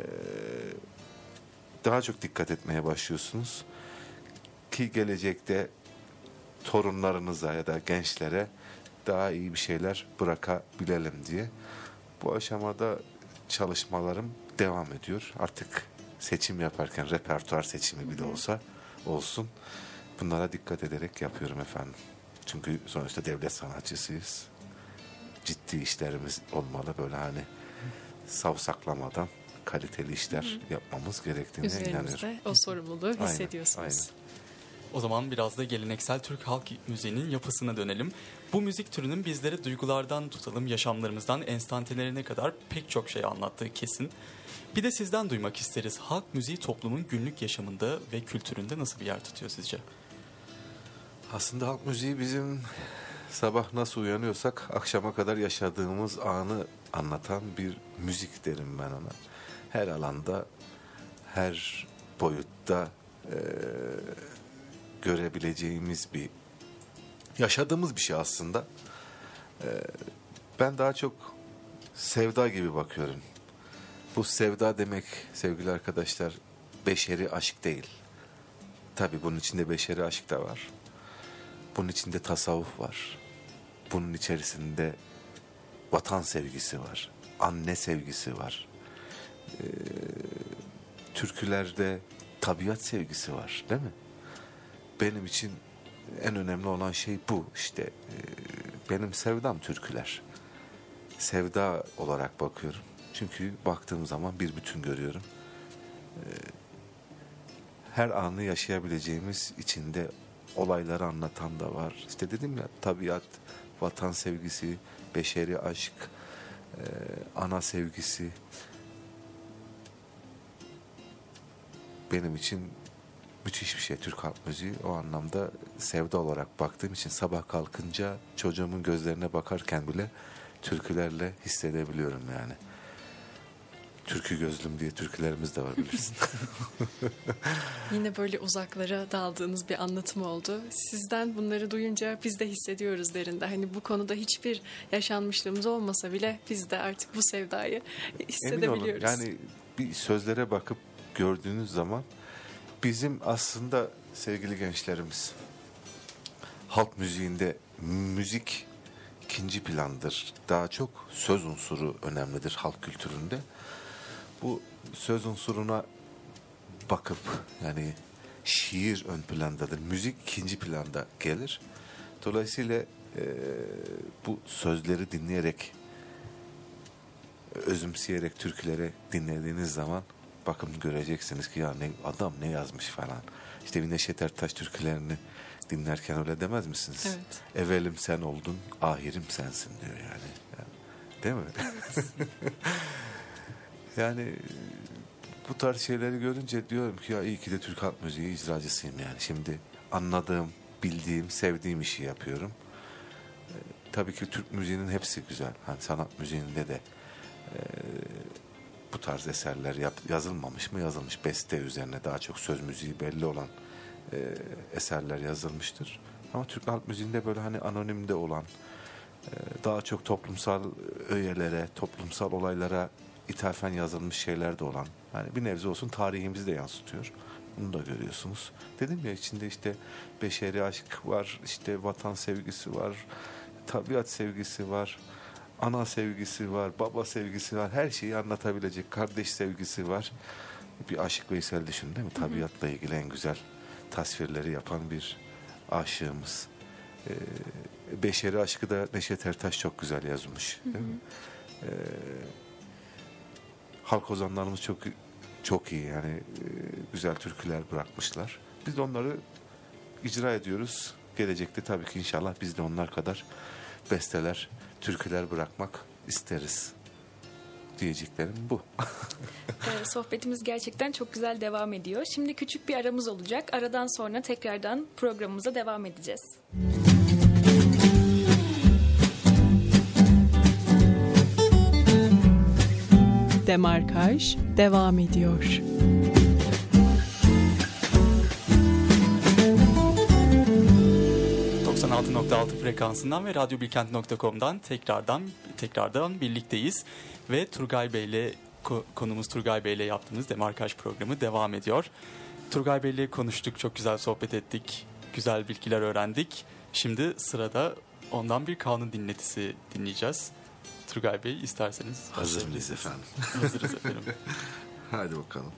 daha çok dikkat etmeye başlıyorsunuz. Ki gelecekte torunlarınıza ya da gençlere daha iyi bir şeyler bırakabilelim diye. Bu aşamada çalışmalarım devam ediyor. Artık seçim yaparken repertuar seçimi bile olsa olsun. Bunlara dikkat ederek yapıyorum efendim. Çünkü sonuçta devlet sanatçısıyız. Ciddi işlerimiz olmalı böyle hani savsaklamadan kaliteli işler yapmamız gerektiğine inanıyorum. Üzerinizde o sorumluluğu Aynen, hissediyorsunuz. aynen. O zaman biraz da geleneksel Türk halk müziğinin yapısına dönelim. Bu müzik türünün bizlere duygulardan tutalım yaşamlarımızdan enstantelerine kadar pek çok şey anlattığı kesin. Bir de sizden duymak isteriz. Halk müziği toplumun günlük yaşamında ve kültüründe nasıl bir yer tutuyor sizce? Aslında halk müziği bizim sabah nasıl uyanıyorsak akşama kadar yaşadığımız anı anlatan bir müzik derim ben ona. Her alanda, her boyutta eee, görebileceğimiz bir, yaşadığımız bir şey aslında. Eee, ben daha çok sevda gibi bakıyorum. Bu sevda demek sevgili arkadaşlar beşeri aşk değil. Tabii bunun içinde beşeri aşk da var. Bunun içinde tasavvuf var. bunun içerisinde vatan sevgisi var, anne sevgisi var. Ee, türkülerde tabiat sevgisi var değil mi? Benim için en önemli olan şey bu işte. Ee, benim sevdam türküler. Sevda olarak bakıyorum. Çünkü baktığım zaman bir bütün görüyorum. Ee, her anı yaşayabileceğimiz içinde olayları anlatan da var. İşte dedim ya tabiat, vatan sevgisi, beşeri aşk, e, ana sevgisi. Benim için müthiş bir şey Türk halk müziği. O anlamda sevda olarak baktığım için sabah kalkınca çocuğumun gözlerine bakarken bile türkülerle hissedebiliyorum yani. Türkü gözlüm diye türkülerimiz de var bilirsin. Yine böyle uzaklara daldığınız bir anlatım oldu. Sizden bunları duyunca biz de hissediyoruz derinde. Hani bu konuda hiçbir yaşanmışlığımız olmasa bile biz de artık bu sevdayı Emin olun hissedebiliyoruz. yani bir sözlere bakıp gördüğünüz zaman bizim aslında sevgili gençlerimiz halk müziğinde müzik ikinci plandır. Daha çok söz unsuru önemlidir halk kültüründe. Bu söz unsuruna bakıp yani şiir ön plandadır. Müzik ikinci planda gelir. Dolayısıyla eee, bu sözleri dinleyerek özümseyerek türküleri dinlediğiniz zaman bakın göreceksiniz ki ya ne adam ne yazmış falan. İşte bir Neşet Ertaş türkülerini dinlerken öyle demez misiniz? Evet. Evelim sen oldun, ahirim sensin diyor yani. Yani, değil mi? yani bu tarz şeyleri görünce diyorum ki ya iyi ki de Türk halk müziği icracısıyım yani. Şimdi anladığım, bildiğim, sevdiğim işi yapıyorum. Ee, tabii ki Türk müziğinin hepsi güzel. Hani sanat müziğinde de e, bu tarz eserler yap- yazılmamış mı? Yazılmış. Beste üzerine daha çok söz müziği belli olan e, eserler yazılmıştır. Ama Türk halk müziğinde böyle hani anonimde olan e, daha çok toplumsal öğelere, toplumsal olaylara ithafen yazılmış şeyler de olan. Yani bir nebze olsun tarihimizi de yansıtıyor. Bunu da görüyorsunuz. Dedim ya içinde işte beşeri aşk var, işte vatan sevgisi var, tabiat sevgisi var, ana sevgisi var, baba sevgisi var. Her şeyi anlatabilecek kardeş sevgisi var. Bir Aşık Veysel düşün değil mi? Tabiatla ilgili en güzel tasvirleri yapan bir aşığımız. Ee, beşeri aşkı da Neşet Ertaş çok güzel yazmış. Değil mi? Ee, halk ozanlarımız çok çok iyi yani e, güzel türküler bırakmışlar. Biz de onları icra ediyoruz. Gelecekte tabii ki inşallah biz de onlar kadar besteler, türküler bırakmak isteriz. Diyeceklerim bu. Ee, sohbetimiz gerçekten çok güzel devam ediyor. Şimdi küçük bir aramız olacak. Aradan sonra tekrardan programımıza devam edeceğiz. Demarkaj devam ediyor. ...96.6 frekansından ve radyobilkent.com'dan tekrardan tekrardan birlikteyiz. Ve Turgay Bey'le ko- konumuz Turgay Bey'le yaptığımız demarkaj programı devam ediyor. Turgay Bey'le konuştuk, çok güzel sohbet ettik, güzel bilgiler öğrendik. Şimdi sırada ondan bir kanun dinletisi dinleyeceğiz. Turgay Bey isterseniz. Hazır mıyız efendim? Hazırız efendim. Hadi bakalım.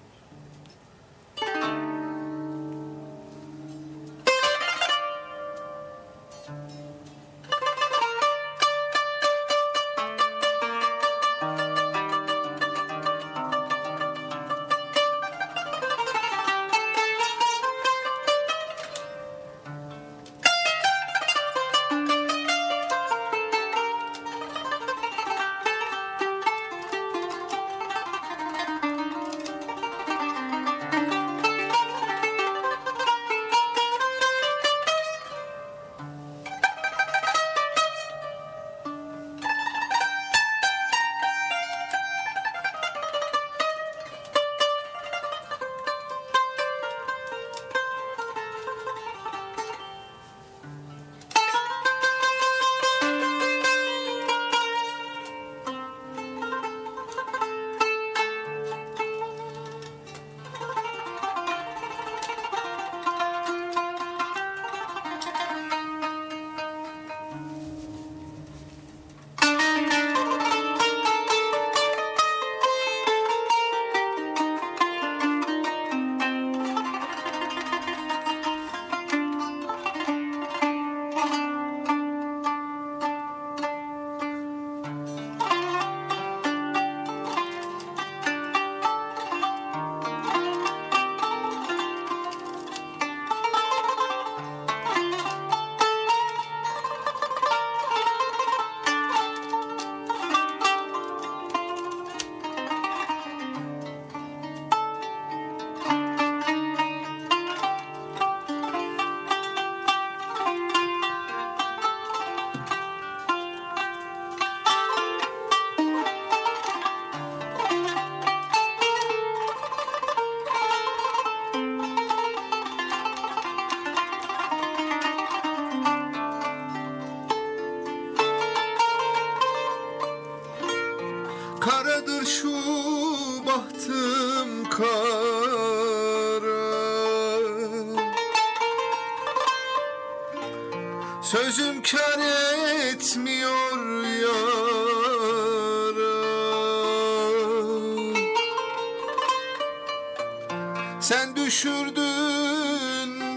Sen düşürdün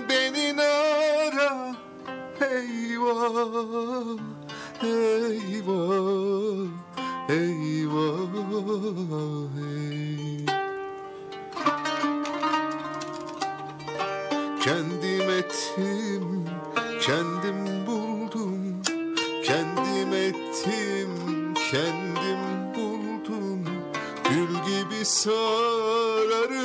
beni nara. Eyvah, eyvah, eyvah, hey. Kendim ettim, kendim buldum. Kendim ettim, kendim buldum. Gül gibi sararım.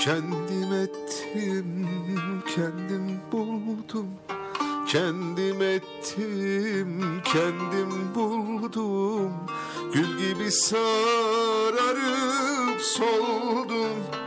Kendim ettim, kendim buldum. Kendim ettim, kendim buldum. Gül gibi sararıp soldum.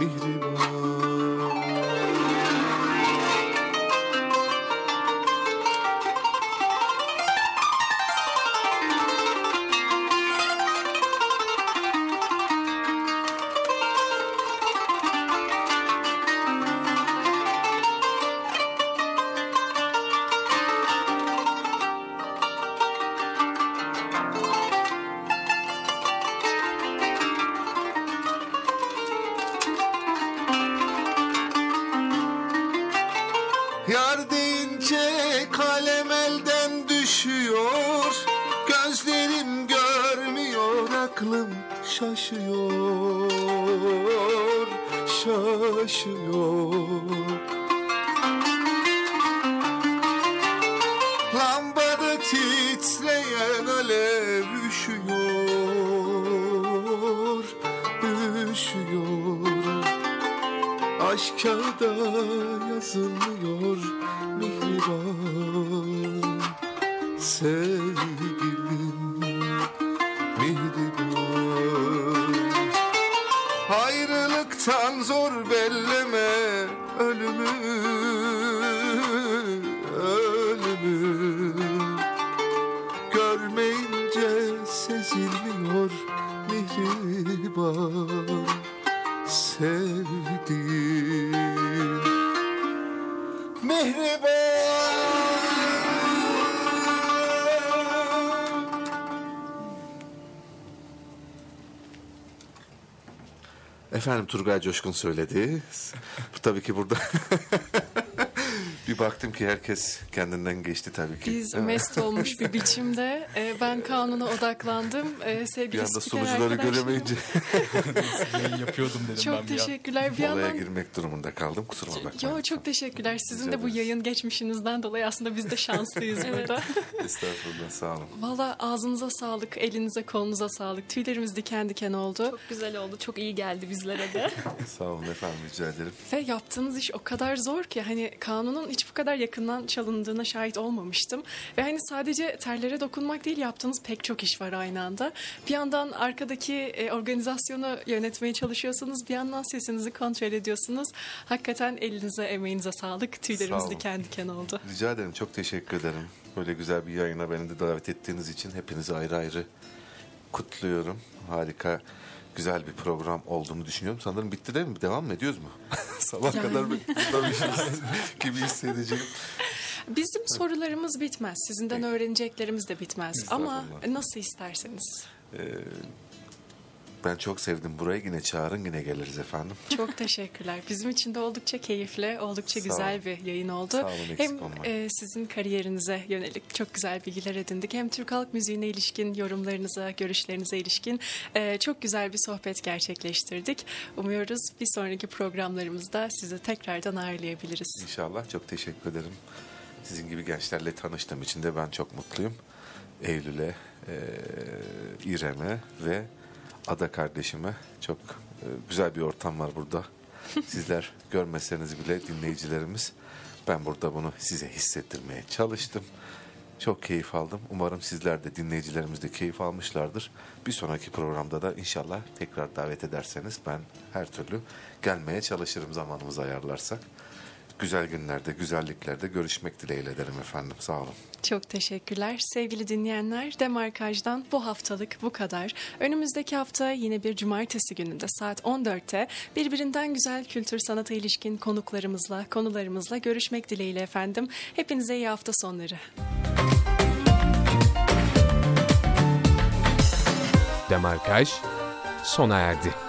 bir var. Aşk kağıda yazılmıyor mihriban. Sevgilim Efendim Turgay Coşkun söyledi. Bu tabii ki burada bir baktım ki herkes kendinden geçti tabii ki. Biz mest olmuş bir biçimde e, ben kanuna odaklandım. E, bir sevgili anda spiker sunucuları göremeyince yapıyordum dedim ben Çok bir an. teşekkürler. Bir olaya yandan girmek durumunda kaldım. Kusuruma bakmayın. Yo çok teşekkürler. Sizin Rica de bu yayın geçmişinizden dolayı aslında biz de şanslıyız burada. Estağfurullah sağ olun. Valla ağzınıza sağlık, elinize kolunuza sağlık. Tüylerimiz diken diken oldu. Çok güzel oldu. Çok iyi geldi bizlere de. Sağ olun efendim rica ederim. Ve yaptığınız iş o kadar zor ki hani kanunun hiç bu kadar yakından çalındığına şahit olmamıştım. Ve hani sadece terlere dokunmak değil yaptığınız pek çok iş var aynı anda. Bir yandan arkadaki e, organizasyonu yönetmeye çalışıyorsunuz. Bir yandan sesinizi kontrol ediyorsunuz. Hakikaten elinize emeğinize sağlık. Sağ Tüylerimiz olun. diken diken oldu. Rica ederim çok teşekkür ederim. Böyle güzel bir yayına beni de davet ettiğiniz için hepinizi ayrı ayrı kutluyorum. Harika güzel bir program olduğunu düşünüyorum. Sanırım bitti değil mi? Devam mı ediyoruz mu? Sabah Yani. kadar buradaymışız gibi hissedeceğim. Bizim sorularımız bitmez. Sizinden öğreneceklerimiz de bitmez. Ama nasıl isterseniz. Ben çok sevdim burayı. Yine çağırın yine geliriz efendim. Çok teşekkürler. Bizim için de oldukça keyifli, oldukça güzel bir yayın oldu. Sağ olun, hem e, sizin kariyerinize yönelik çok güzel bilgiler edindik. Hem Türk halk müziğine ilişkin yorumlarınıza, görüşlerinize ilişkin e, çok güzel bir sohbet gerçekleştirdik. Umuyoruz bir sonraki programlarımızda sizi tekrardan ağırlayabiliriz. İnşallah çok teşekkür ederim. Sizin gibi gençlerle tanıştığım için de ben çok mutluyum. Eylül'e, e, İrem'e ve Ada kardeşime çok e, güzel bir ortam var burada. Sizler görmeseniz bile dinleyicilerimiz ben burada bunu size hissettirmeye çalıştım. Çok keyif aldım. Umarım sizler de dinleyicilerimiz de keyif almışlardır. Bir sonraki programda da inşallah tekrar davet ederseniz ben her türlü gelmeye çalışırım zamanımızı ayarlarsak. Güzel günlerde, güzelliklerde görüşmek dileğiyle derim efendim. Sağ olun. Çok teşekkürler. Sevgili dinleyenler, Demarkaj'dan bu haftalık bu kadar. Önümüzdeki hafta yine bir cumartesi gününde saat 14'te birbirinden güzel kültür sanata ilişkin konuklarımızla, konularımızla görüşmek dileğiyle efendim. Hepinize iyi hafta sonları. Demarkaj sona erdi.